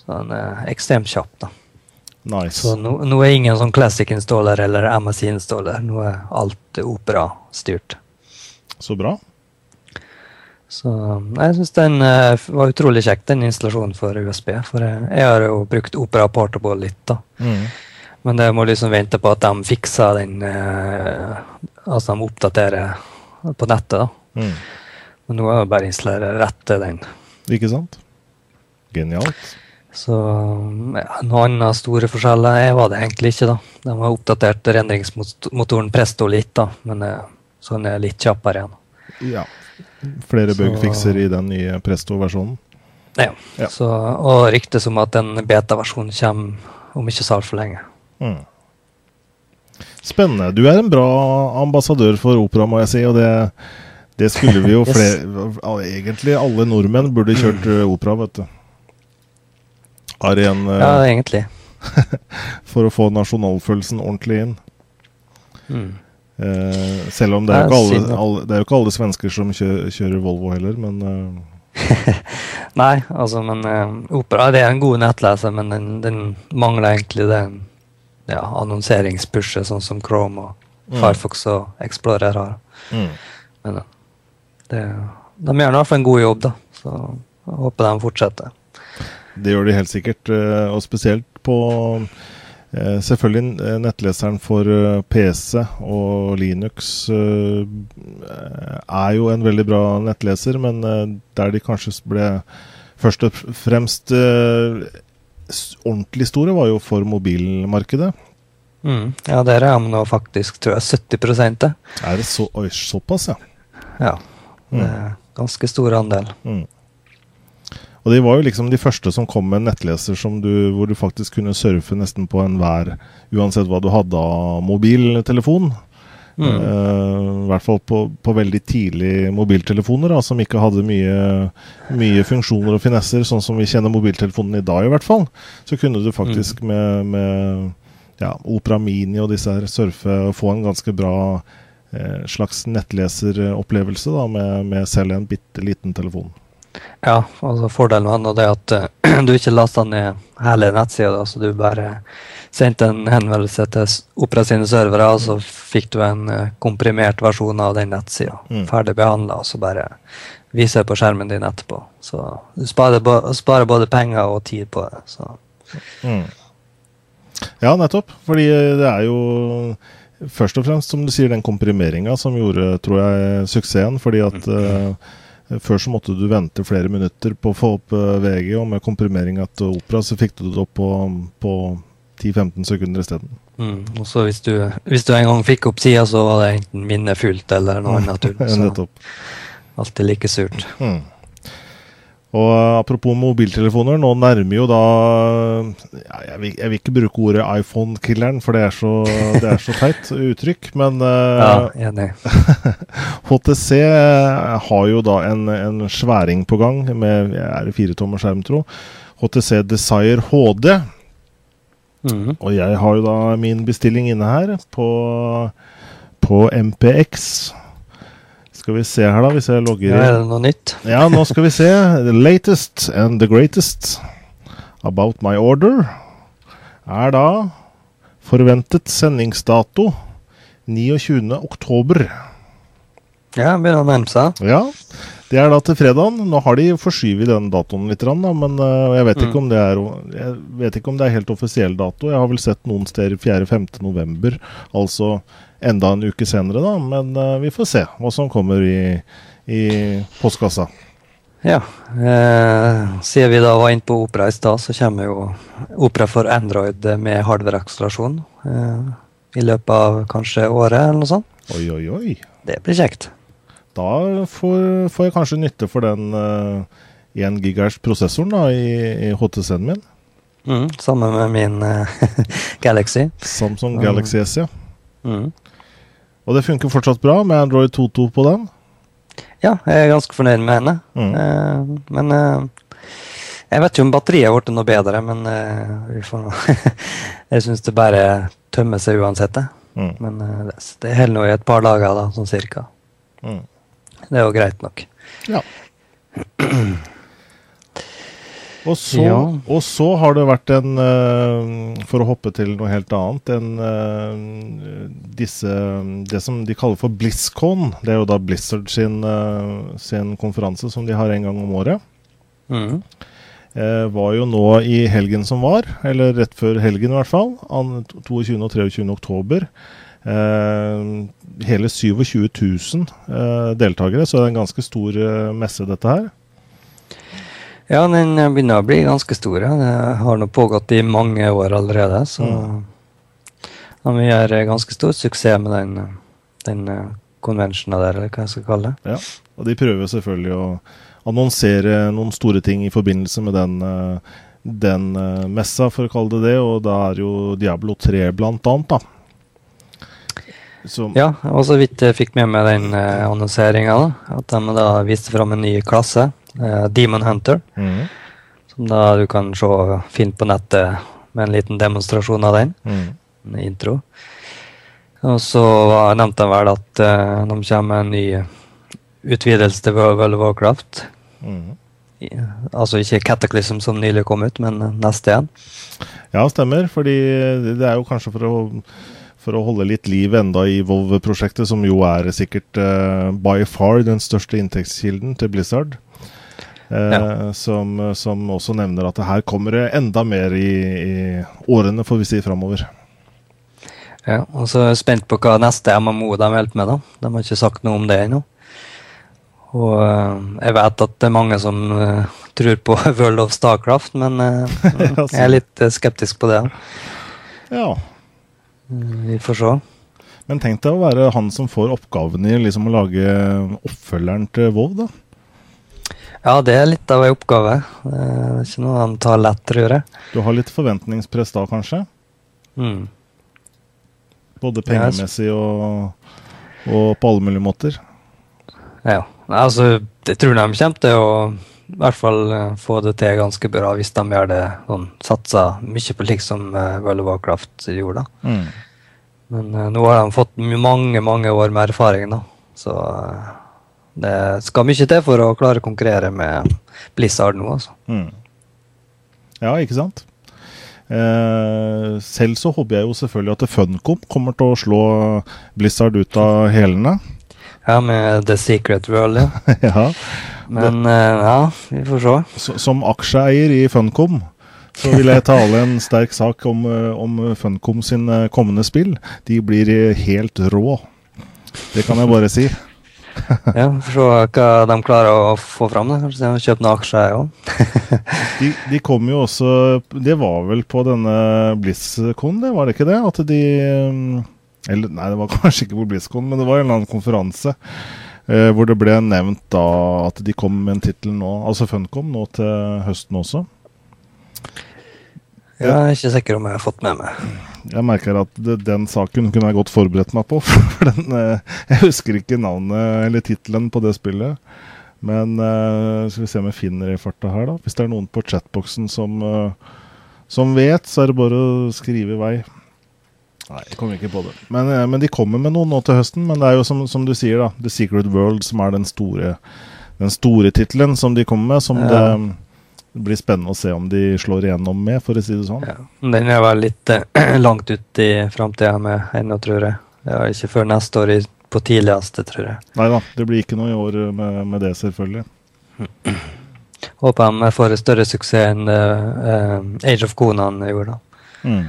Så den er ekstremt kjapp. da. Nice. Så nå, nå er ingen sånn classic installer eller MSI installer. Nå er alt opera-styrt. Så bra. Så jeg syns den eh, var utrolig kjekk, den installasjonen for USB. For jeg, jeg har jo brukt Opera Portable litt, da. Mm. Men jeg må liksom vente på at de fikser den eh, Altså de oppdaterer på nettet, da. Mm. Men nå er å installere rett til den. Ikke sant? Genialt. Så ja, noen andre store forskjeller er- var det egentlig ikke, da. De har oppdatert rendringsmotoren Presto litt, da. Men eh, så den er litt kjappere igjen. Ja. Flere bugfikser i den nye Presto-versjonen. Ja. Ja. Så, og ryktes om at en beta-versjon kommer om ikke så altfor lenge. Mm. Spennende. Du er en bra ambassadør for opera, må jeg si. Og det, det skulle vi jo Yes. flere Egentlig alle nordmenn burde kjørt eh, opera, vet du. Arien, eh, Ja, egentlig. For å få nasjonalfølelsen ordentlig inn. Mm. Eh, selv om det er, jo ikke alle, alle, det er jo ikke alle svensker som kjører, kjører Volvo heller, men eh, Nei, altså, men eh, Opera det er en god nettleser, men den, den mangler egentlig den ja, annonseringspushet, sånn som Chrome og Mm. Firefox og Explorer har. mm. Men eh, det, de gjør i hvert fall en god jobb, da. Så jeg håper de fortsetter. Det gjør de helt sikkert, eh, og spesielt på eh, Selvfølgelig eh, nettleseren for PC og Linux er jo en veldig bra nettleser, men der de kanskje ble først og fremst ordentlig store, var jo for mobilmarkedet. Mm. Ja, der er de nå faktisk, tror jeg, 70 det. Er det så, oi, såpass, ja? Ja. Det er ganske stor andel. Mm. Og de var jo liksom de første som kom med en nettleser som du, hvor du faktisk kunne surfe nesten på enhver, uansett hva du hadde av mobiltelefon. Mm. Uh, I hvert fall på, på veldig tidlige mobiltelefoner, da, som ikke hadde mye, mye funksjoner og finesser, sånn som vi kjenner mobiltelefonen i dag, i hvert fall. Så kunne du faktisk med, med ja, Opera Mini og disse her surfe og få en ganske bra slags nettleseropplevelse da, med, med selv en bitte liten telefon. Ja, altså fordelen med den er at eh, du ikke lasta ned hele nettsida, da, så du bare sendte en henvendelse til Opera sine servere, og så fikk du en eh, komprimert versjon av den nettsida. Mm. Ferdig behandla, og så bare viser det på skjermen din etterpå. Så du sparer, sparer både penger og tid på det. Så. Mm. Ja, nettopp. Fordi det er jo først og fremst, som du sier, den komprimeringa som gjorde, tror jeg, suksessen. Fordi at Eh, Før så måtte du vente flere minutter på å få opp uh, VG, og med komprimeringa til Opera så fikk du det opp på, på 10-15 sekunder isteden. Mm. Og så hvis du, hvis du en gang fikk opp tida, så var det enten minnet fullt eller noe annet tull. Alltid like surt. Mm. Og eh, apropos mobiltelefoner, nå nærmer jo da ja, jeg, vil, jeg vil ikke bruke ordet iPhone-killeren, for det er så, det er så teit uttrykk. Men uh, Ja, enig. HTC har jo da en, en sværing på gang med er det fire tommer skjerm, tro. HTC Desire HD. Mm. Og jeg har jo da min bestilling inne her på, på MPX. Skal vi se her, da, hvis jeg logger Ja, er det noe nytt? Ja, nå skal vi se. The latest and the greatest about my order er da forventet sendingsdato 29. oktober. Ja, begynner å nærme seg. Ja, det er da til fredagen. Nå har de forskyvet den datoen litt, da, men øh, jeg, vet ikke Mm. om det er, jeg vet ikke om det er helt offisiell dato. Jeg har vel sett noen steder 4.-5. november, altså enda en uke senere, da. Men uh, vi får se hva som kommer i, i postkassa. Ja. Eh, siden vi da var inne på Opera i stad, så kommer jo Opera for Android med hardware-akselerasjon eh, i løpet av kanskje året eller noe sånt. Oi, oi, oi. Det blir kjekt. Da får, får jeg kanskje nytte for den eh, 1 GHz prosessoren da, i, i HTC-en min. Mm, sammen med min eh, Galaxy. Samsung Mm. Galaxy S, ja. Mm. Og det funker fortsatt bra med Android 2.2 på den. Ja, jeg er ganske fornøyd med henne. Mm. Eh, men eh, jeg vet ikke om batteriet har blitt noe bedre, men eh, vi får Jeg syns det bare tømmer seg uansett. Mm. Men eh, det, det holder nå i et par dager, da, sånn cirka. Mm. Det er jo greit nok. Ja. Og så, Ja. og så har det vært en eh, For å hoppe til noe helt annet en, eh, disse, Det som de kaller for BlizzCon. Det er jo da Blizzard sin, eh, sin konferanse som de har en gang om året. Mm. Var jo nå i helgen som var, eller rett før helgen i hvert fall. 22. og 23. oktober. Eh, hele 27 000 eh, deltakere, så det er en ganske stor messe, dette her. Ja, den begynner å bli ganske stor. Ja. Det har nå pågått i mange år allerede, så Mm. ja, vi gjør ganske stor suksess med den, den eh, der, eller hva jeg skal kalle det. Ja, og de prøver selvfølgelig å annonsere noen store ting i forbindelse med den, eh, den eh, messa, for å kalle det det, og da er jo Diablo 3 blant annet, da. Som Ja, og så vidt jeg fikk med meg den annonseringa, at de da viste fram en ny klasse, eh, Demon Hunter, Mm. som da du kan se fint på nettet med en liten demonstrasjon av den. Mm. en intro. Og så nevnte han vel at uh, de kommer med en ny utvidelse til World of Warcraft. Mm. I, altså ikke Cataclysm som nylig kom ut, men eh, neste igjen. Ja, stemmer, fordi det er jo kanskje for å, for å holde litt liv enda i Vov-prosjektet, som jo er sikkert uh, by far den største inntektskilden til Blizzard. Eh, Ja. som, som også nevner at her kommer det enda mer i, i årene, får vi si, framover. Ja, og så er jeg spent på hva neste MMO de hjelper med. da. De har ikke sagt noe om det ennå. Og eh, jeg vet at det er mange som eh, tror på World of Starcraft, men jeg er litt skeptisk på det. Ja, Vi får se. Men tenk deg å være han som får oppgaven i liksom å lage oppfølgeren til WoW, da. Ja, det er litt av en oppgave. Det er ikke noe han tar lett, tror jeg. Du har litt forventningspress da, kanskje? Mm. Både pengemessig og, og på alle mulige måter. Ja. Altså, jeg tror de kommer til å i hvert fall eh, få det til ganske bra hvis de gjør det sånn, satser mye på lik som eh, World of Warcraft gjorde. da. Mm. Men uh, nå har de fått mange mange år med erfaring, da. Så eh, det skal mye til for å klare å konkurrere med Blizzard nå, altså. Mm. Ja, ikke sant? Eh, selv så håper jeg jo selvfølgelig at Funcom kommer til å slå Blizzard ut av hælene. Ja, med The Secret World, ja. ja. Men eh, ja, vi får se. Som aksjeeier i Funcom så vil jeg tale en sterk sak om, eh, om Funcom sin eh, kommende spill. De blir eh, helt rå. Det kan jeg bare si. Ja, Se hva de klarer å få fram. da. Kanskje kjøpt noen aksjer, jeg òg. De, de kom jo også Det var vel på denne BlizzCon, det var det ikke det? At de mm, Eller nei, det var kanskje ikke på BlizzCon, men det var en eller annen konferanse eh, hvor det ble nevnt da at de kom med en tittel nå, altså Funcom, nå til høsten også. Jeg er ikke sikker om jeg har fått med meg. Jeg merker at det, den saken kunne jeg godt forberedt meg på. For den, eh, jeg husker ikke navnet eller tittelen på det spillet. Men eh, skal vi se om jeg finner det i farta her, da. Hvis det er noen på chatboksen som, eh, som vet, så er det bare å skrive i vei. Nei, jeg kommer ikke på det. Men, men de kommer med noe nå til høsten. Men det er jo som, som du sier, da. The Secret World som er den store den store tittelen som de kommer med. Som Ja. det, det blir spennende å se om de slår igjennom med, for å si det sånn. Ja. Den er vel litt eh, langt ut i framtida med ennå, tror jeg. Er ikke før neste år på tidligste, tror jeg. Nei da, det blir ikke noe i år med, med det, selvfølgelig. Håper de får større suksess enn eh, eh, Age of Conan gjorde. da. Mm.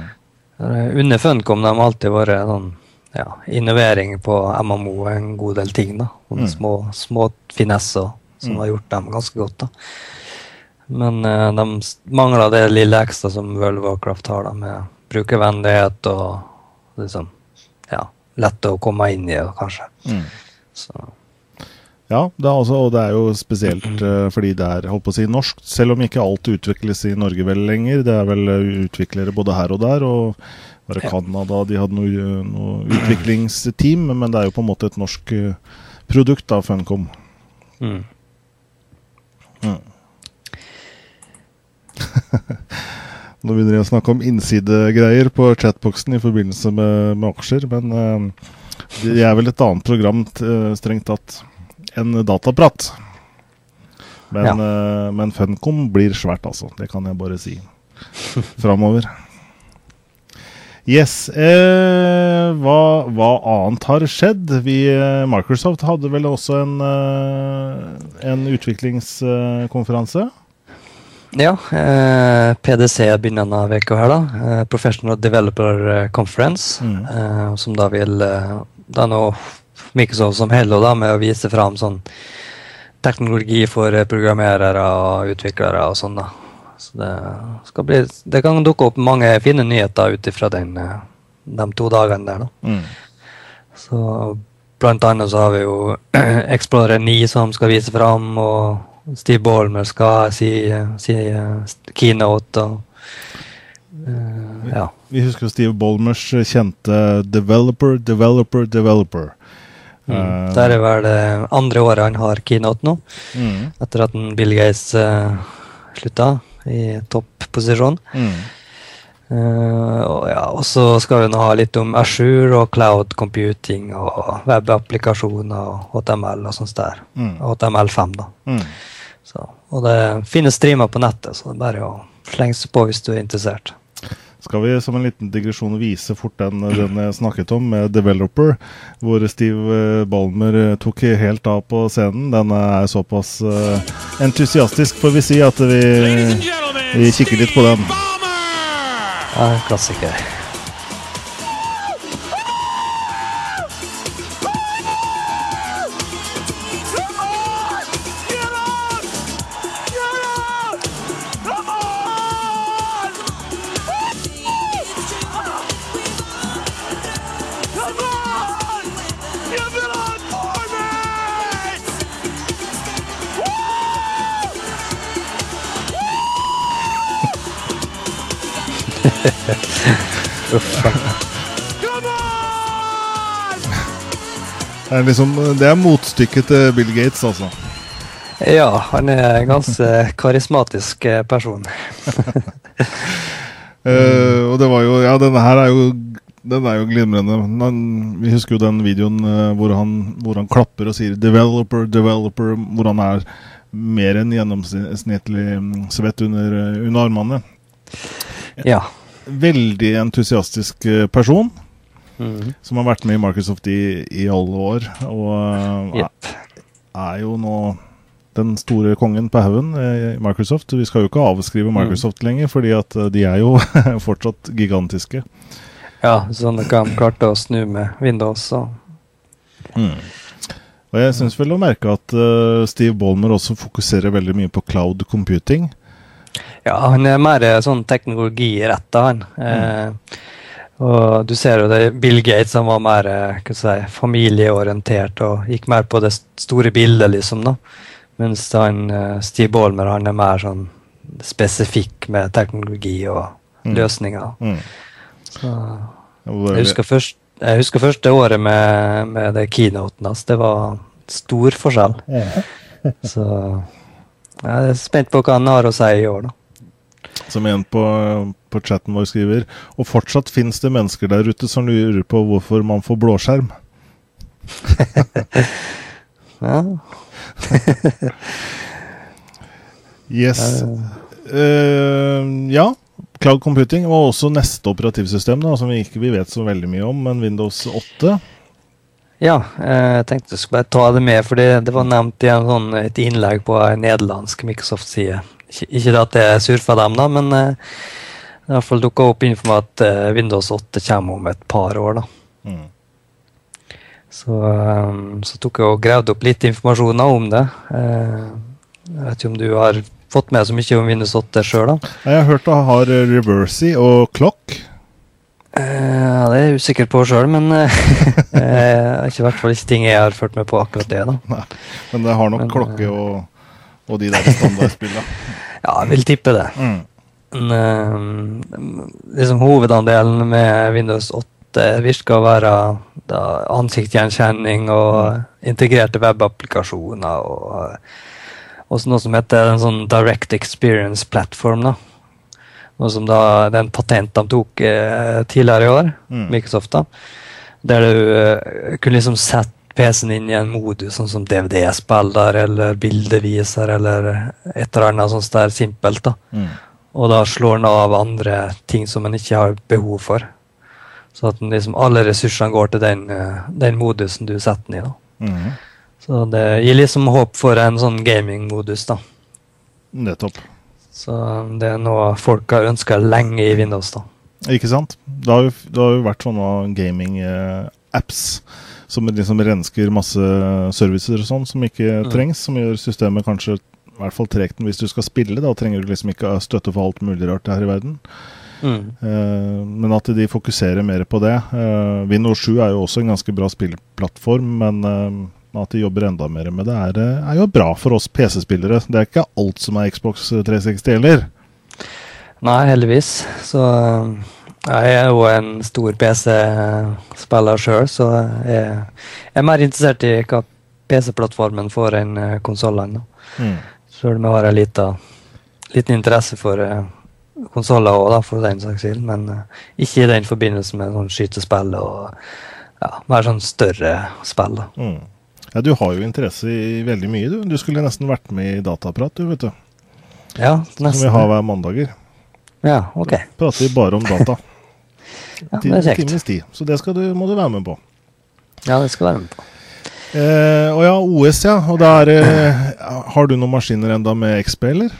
Eh, Under Funcom de har alltid vært sånn ja, innovering på MMO en god del ting. da. Mm. Små, små finesser som Mm. har gjort dem ganske godt. da. Men uh, de mangler det lille ekstra som World of Warcraft har, da, med brukervennlighet og liksom ja, lett å komme inn i, kanskje. Mm. Så, Ja, det er også, og det er jo spesielt uh, fordi det er holdt på å si norsk, selv om ikke alt utvikles i Norge vel lenger. Det er vel eh, utviklere både her og der, og var det Ja. Canada de hadde noe, noe utviklingsteam, men det er jo på en måte et norsk produkt da, Funcom. mm. Nå begynner jeg å snakke om innsidegreier på chatboksen i forbindelse med, med aksjer, men uh, det er vel et annet program eh, strengt tatt enn Dataprat. Men, Ja. uh, men Funcom blir svært, altså. Det kan jeg bare si. Framover. Yes. Eh, hva, hva annet har skjedd? Vi, Microsoft hadde vel også en, en utviklingskonferanse? Ja, eh, PDC begynner denne uka her, da. Eh, Professional Developer eh, Conference. Mm. Eh, som da vil Det er noe Microsoft som holder da med å vise fram sånn teknologi for eh, programmerere og utviklere og sånn, da. Så det skal bli Det kan dukke opp mange fine nyheter ut ifra den eh, de to dagene der, da. Mm. Så blant annet så har vi jo Explorer 9 som skal vise fram, og Steve Ballmer skal si, si eh, keynote og uh, Ja. Vi husker Steve Ballmers kjente 'developer, developer, developer'. Mm. Eh, Det er vel det andre året han har keynote nå, mm, etter at Bill Gates uh, slutta i topposisjon. mm, Uh, og ja, så skal vi nå ha litt om Azure og cloud computing og webapplikasjoner og HTML og sånt der. mm, HTML5, da. Så, og det finnes streamer på nettet, så det er bare å slenge seg på hvis du er interessert. Skal vi som en liten digresjon vise fort den, den jeg snakket om, med 'Developer', hvor Steve Balmer Ballmer eh, tok helt av på scenen. Den er såpass uh, entusiastisk, får vi si, at vi, vi kikker litt på den. Ja, klassiker. Er, liksom, det er motstykket til Bill Gates, altså. Ja, han er en ganske karismatisk eh, person. uh, og det var jo Ja, denne her er jo den er jo glimrende. Vi husker jo den videoen eh, hvor, han, hvor han klapper og sier 'developer, developer', hvor han er mer enn gjennomsnittlig mm, svett under, under armene. Ja. Veldig entusiastisk person Mhm. som har vært med i Microsoft i, i alle år. Og yep. er, er jo nå den store kongen på haugen eh, i Microsoft. Vi skal jo ikke avskrive Microsoft lenger, fordi at eh, de er jo fortsatt gigantiske. Ja, sånn at de klarte å snu med Windows. Så. Og jeg syns vel å merke at uh, Steve Ballmer også fokuserer veldig mye på cloud computing. Ja, han er mer sånn teknologiretta, han. Eh, og du ser jo det Bill Gates han var mer eh, si, familieorientert og gikk mer på det store bildet, liksom. da. Mens han, eh, Steve Ballmer han er mer sånn spesifikk med teknologi og Mm. løsninger. Mm. Så, jeg, husker først, jeg husker første året med, med det keynoten hans. Det var stor forskjell. Så jeg er spent på hva han har å si i år, da. Som en på, på chatten vår skriver Og fortsatt finnes det mennesker der ute som lurer på hvorfor man får blåskjerm. Ja. Yes. Uh, ja. Cloud Computing var også neste operativsystem, da, som vi ikke vi vet så veldig mye om, men Windows 8. Ja, eh, jeg tenkte jeg skulle bare ta det med, for det, det var nevnt i en sånn, et innlegg på en nederlandsk Microsoft-side. Ikke, det at jeg surfer dem, da, men eh, det har i hvert fall dukka opp info om at eh, Windows 8 kommer om et par år. da. Mm. Så, eh, så tok jeg og gravde opp litt informasjon om det. Eh, jeg vet ikke om du har fått med så mye om Windows 8 sjøl, da? Jeg har hørt det har Reversi og Clock. Eh, ja, det er jeg usikker på sjøl, men det er ikke i hvert fall ikke ting jeg har fulgt med på akkurat det. da. Men det har nok Men, klokke og, og de der standardspillene. Ja, jeg vil tippe det. Mm. Men, eh, liksom hovedandelen med Windows 8 virker å være da, ansiktsgjenkjenning og integrerte webapplikasjoner og også noe som heter en sånn Direct Experience Platform. da. Noe som da, Det er en patent de tok eh, tidligere i år, Mm. Microsoft. da, Der du uh, kunne liksom sette PC-en inn i en modus, sånn som DVD-spiller eller bildeviser eller et eller annet sånt der simpelt. da. Mm. Og da slår den av andre ting som en ikke har behov for. Så at liksom, alle ressursene går til den, eh, den modusen du setter den i. da. Mm. Så det gir liksom håp for en sånn gaming-modus. da. Nettopp. Så det er noe folk har ønska lenge i Windows. da. Ikke sant? Det har jo, det har jo vært sånne gaming-apps som liksom rensker masse servicer og sånn som ikke Mm. trengs, som gjør systemet kanskje i hvert fall tregt hvis du skal spille. Da trenger du liksom ikke støtte for alt mulig rart her i verden. Mm. Uh, men at de fokuserer mer på det. Uh, Windows 7 er jo også en ganske bra spillplattform, men uh, at de jobber enda mer med det, er, er jo bra for oss PC-spillere. Det er ikke alt som er Xbox 360 heller. Nei, heldigvis. Så øh, jeg er jo en stor PC-spiller sjøl, så jeg er mer interessert i hva PC-plattformen får enn øh, konsollene. Mm. Sjøl om jeg har en liten, liten interesse for uh, konsoller òg, for den saks skyld. Men øh, ikke i den forbindelse med sånn skytespill og ja, mer sånn større spill. da. Mm. Ja, du har jo interesse i veldig mye, du. Du skulle nesten vært med i Dataprat, du, vet du. Ja, Som vi har hver mandager. Ja, ok. Prater vi bare om data. Ja, det er kjekt. Times tid. Så det du, må du være med på. Ja, det skal være med på. Eh, og ja, OS, ja. Og der, eh, Har du noen maskiner enda med XP, eller?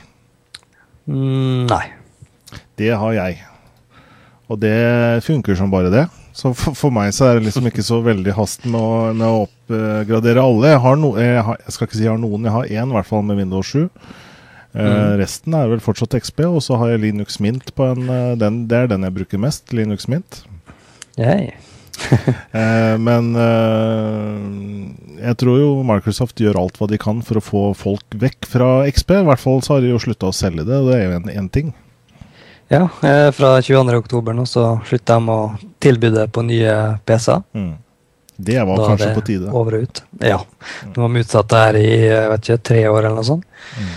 Mm, nei. Det har jeg. Og det funker som bare det. Så for, for meg så er det liksom ikke så veldig hast med å, med å oppgradere alle. Jeg, har no, jeg, har, jeg skal ikke si jeg har noen, jeg har én i hvert fall med Windows 7. Eh, Mm. Resten er vel fortsatt XP, og så har jeg Linux Mint på en eh, den, Det er den jeg bruker mest, Linux Mint. Yay. Eh, men eh, jeg tror jo Microsoft gjør alt hva de kan for å få folk vekk fra XP. I hvert fall så har de jo slutta å selge det, og det er jo en, en ting. Ja, eh, fra 22. oktober nå så slutta de å tilby det på nye PC-er. Mm. Det var Da kanskje det på tide. Over og ut. Ja. Nå har de utsatt det her i jeg vet ikke, tre år eller noe sånt. Mm.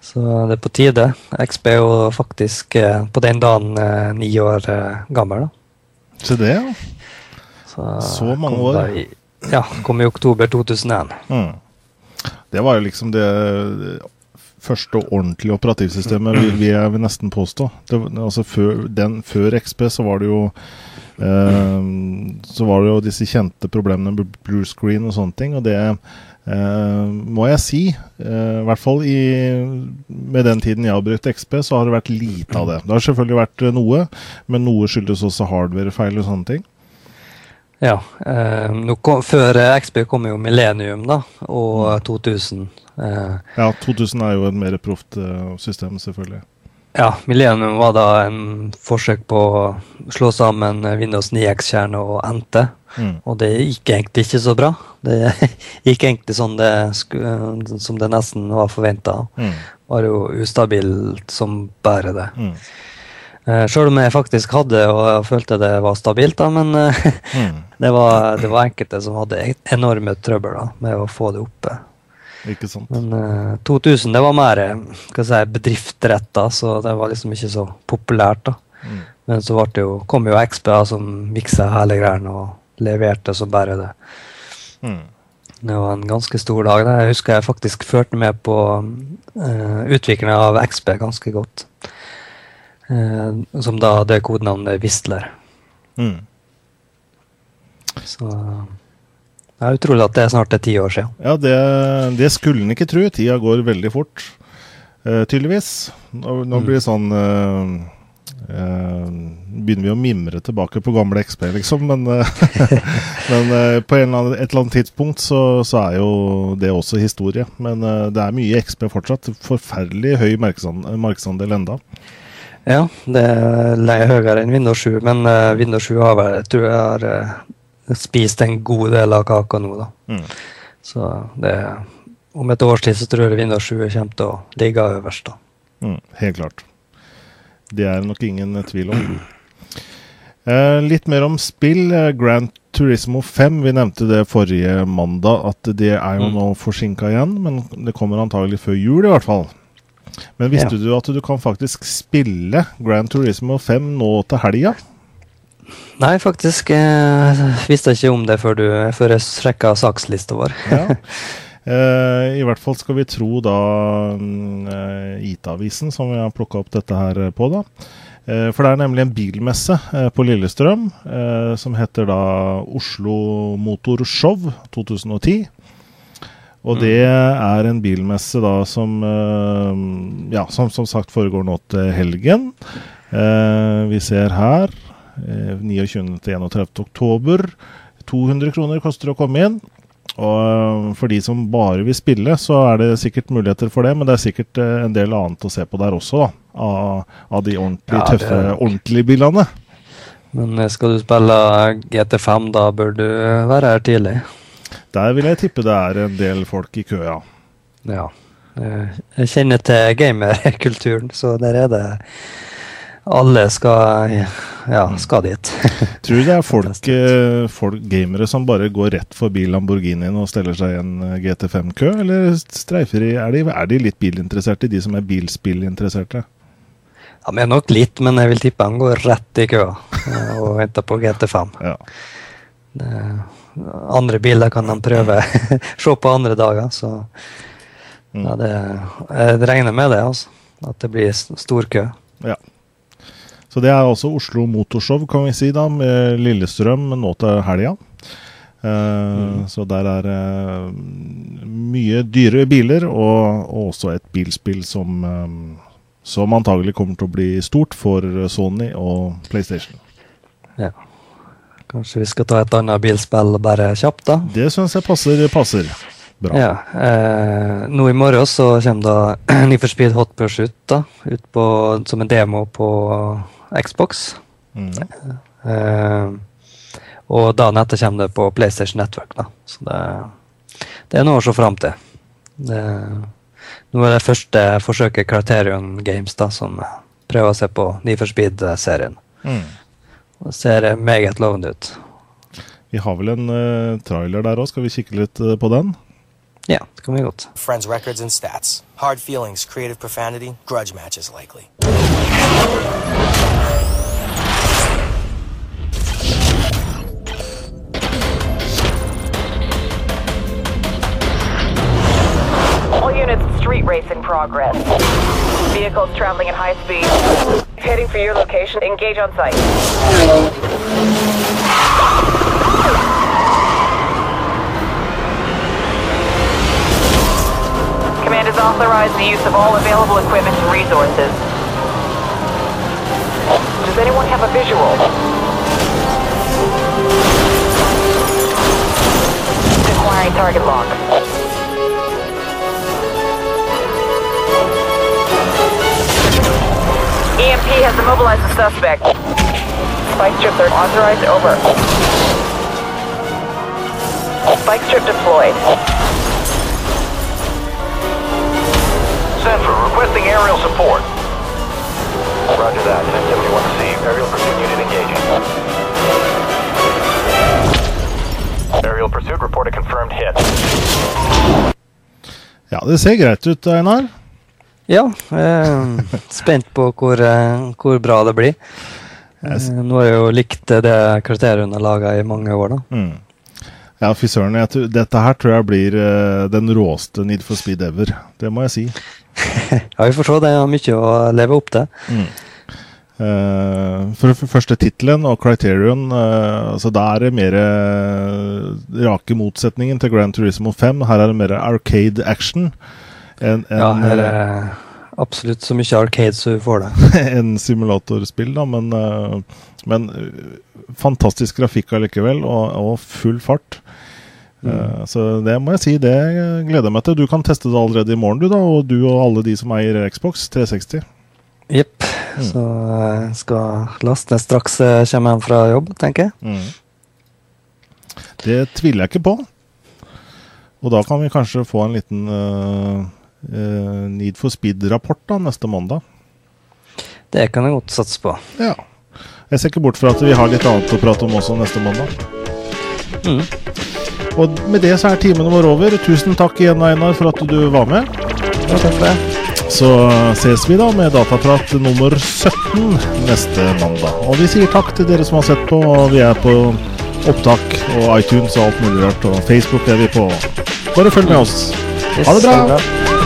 Så det er på tide. XP er jo faktisk eh, på den dagen eh, ni år eh, gammel. da. Se det, ja. Så, Så mange år. I, ja, kom i oktober 2001. Mm. Det var jo liksom det første ordentlige operativsystemet, vil, jeg vil nesten påstå. Det, altså før, den, før XP så var det jo eh, Så var det jo disse kjente problemene med blue screen og sånne ting. Og det må jeg si, eh, i hvert fall i, med den tiden jeg har brukt XP, så har det vært lite av det. Det har selvfølgelig vært eh, noe, men noe skyldes også hardwarefeil og sånne ting. Ja. Eh, kom, før XP kom jo Millennium, da, og 2000. Eh, Ja, 2000 er jo et mer proft eh, system, selvfølgelig. ja, Millennium var da en forsøk på å slå sammen Windows 9X-kjerne og NT. Mm. Og det gikk egentlig ikke så bra. Det gikk egentlig sånn det som det nesten var forventa. Mm. Var jo ustabilt som bare det. Mm. Eh, Sjøl om jeg faktisk hadde og følte det var stabilt, da, men eh, Mm. det, var, det var enkelte som hadde enorme trøbbel da, med å få det oppe. Ikke sant? Men uh, 2000 det var mer eh, si, bedriftsretta, så det var liksom ikke så populært. da. Mm. Men så det jo, kom jo XBA som miksa hele greiene og leverte som bare det. Mm. Det var en ganske stor dag. da. Jeg husker jeg faktisk førte med på uh, utviklinga av XP ganske godt. Uh, som da hadde kodenavnet Whistler. Mm. Så det er utrolig at det er snart er ti år siden. Ja, det, det skulle en ikke tro. Tida går veldig fort, uh, tydeligvis. Nå, nå blir det sånn eh, eh, Begynner vi å mimre tilbake på gamle XP, liksom. Men, eh, men eh, på en eller annen, et eller annet tidspunkt så, så er jo det også historie. Men eh, det er mye XP fortsatt. Forferdelig høy markedsandel, enda. Ja, det er leie høyere enn Windows 7, men eh, Windows 7 har vel, tror jeg har eh, spist en god del av kaka nå, da. Mm. Så det Om et års tid så tror jeg Windows 7 kommer til å ligge øverst, da. Mm, helt klart. Det er nok ingen tvil om. Eh, litt mer om spill. Eh, Grand Turismo 5, vi nevnte det forrige mandag, at det er jo Mm. nå forsinka igjen. Men det kommer antagelig før jul, i hvert fall. Men visste Ja. du at du kan faktisk spille Grand Turismo 5 nå til helga? Nei, faktisk eh, visste jeg ikke om det før, du, før jeg sjekka sakslista vår. Ja. Eh, I hvert fall skal vi tro da mm, eh, IT-avisen, som vi har plukka opp dette her på. da. Eh, for det er nemlig en bilmesse på Lillestrøm som heter da Oslo Motorshow 2010. Og det er en bilmesse da som ja, som, som sagt foregår nå til helgen. Vi ser her eh, 29. til 31. oktober. 200 kroner koster å komme inn. Og for de som bare vil spille, så er det sikkert muligheter for det, men det er sikkert øh, en del annet å se på der også, da. Av, av de ordentlig Ja, det- tøffe, ordentlige bilene. Men eh, skal du spille GT5, da bør du eh, være her tidlig. Der vil jeg tippe det er en del folk i kø, Ja. ja. Jeg kjenner til gamerkulturen, så der er det Alle skal ja, skal dit. Tror du det er folk, øh, folk gamere som bare går rett forbi Lamborghinien og steller seg i en øh, GT5-kø, eller streifer de er, de er de litt bilinteresserte, de som er bilspillinteresserte? Ja, men nok litt, men jeg vil tippe han går rett i køa eh, og venter på GT5. Ja. Det, andre biler kan de prøve se på andre dager, så Mm. ja, det, jeg regner med det, altså. At det blir stor kø. Ja. Så det er altså Oslo Motorshow, kan vi si, da, med Lillestrøm nå til helga. Eh, Så der er uh, mye dyre biler, og, og også et bilspill som, um, som antagelig kommer til å bli stort for Sony og PlayStation. Ja. Kanskje vi skal ta et annet bilspill bare kjapt, da? Det syns jeg passer, passer bra. Ja. Eh, nå i morgen så kommer da Need for Speed Hot Pursuit da, ut på, som en demo på Xbox. Mm. Eh, og da nettet kommer det på PlayStation Network. da. Så det, det er noe å se fram til. Det, nå er det første forsøket Criterion Games da, som prøver å se på Need for Speed-serien. Mm. Det ser meget lovende ut. Vi har vel en uh, trailer der òg, skal vi kikke litt uh, på den? Ja, det kan vi godt. Friends' records and stats. Hard feelings, creative profanity, grudge matches likely. Race in progress. Vehicles traveling at high speed. Heading for your location. Engage on site. Command has authorized the use of all available equipment and resources. Does anyone have a visual? Requesting target lock. EMP has immobilized the suspect. Spike strip third authorized over. Spike strip deployed. Central, requesting aerial support. Roger that. 1071 received. Aerial pursuit unit engaging. Aerial pursuit report a confirmed hit. Ja, det ser greit ut, Einar. Ja, eh, spent på hvor, eh, hvor bra det blir. Eh, nå har jeg jo likt det karakteren har laga i mange år, da. Mm. Ja, fy søren. Dette her tror jeg blir eh, den råeste Need for Speed ever. Det må jeg si. Ja, vi får se. Det er mye å leve opp til. Eh, for for første tittelen og Criterion, eh, så da er det mer rake motsetningen til Grand Turismo 5. Her er det mer arcade action enn en, Ja, her er absolutt så mye arcade så du får det. en simulatorspill, da, men, eh, men eh, fantastisk grafikk allikevel, og, og full fart. Mm. så det må jeg si, det gleder jeg meg til. Du kan teste det allerede i morgen, du da, og du og alle de som eier Xbox 360. Jepp. Så jeg skal laste ned straks jeg kommer hjem fra jobb, tenker jeg. Det tviler jeg ikke på. Og da kan vi kanskje få en liten eh, eh, Need for Speed-rapport da, neste mandag. Det kan jeg godt satse på. Ja. Jeg ser ikke bort fra at vi har litt annet å prate om også neste mandag. Mm. Og med det så er timen vår over. Tusen takk igjen, Einar, for at du var med. Ja, takk for det. Så ses vi da med Dataprat nummer 17 neste mandag. Og vi sier takk til dere som har sett på, og vi er på opptak og iTunes og alt mulig rart. Og Facebook er vi på. Bare følg med oss. Ha det bra! Yes, ha det bra.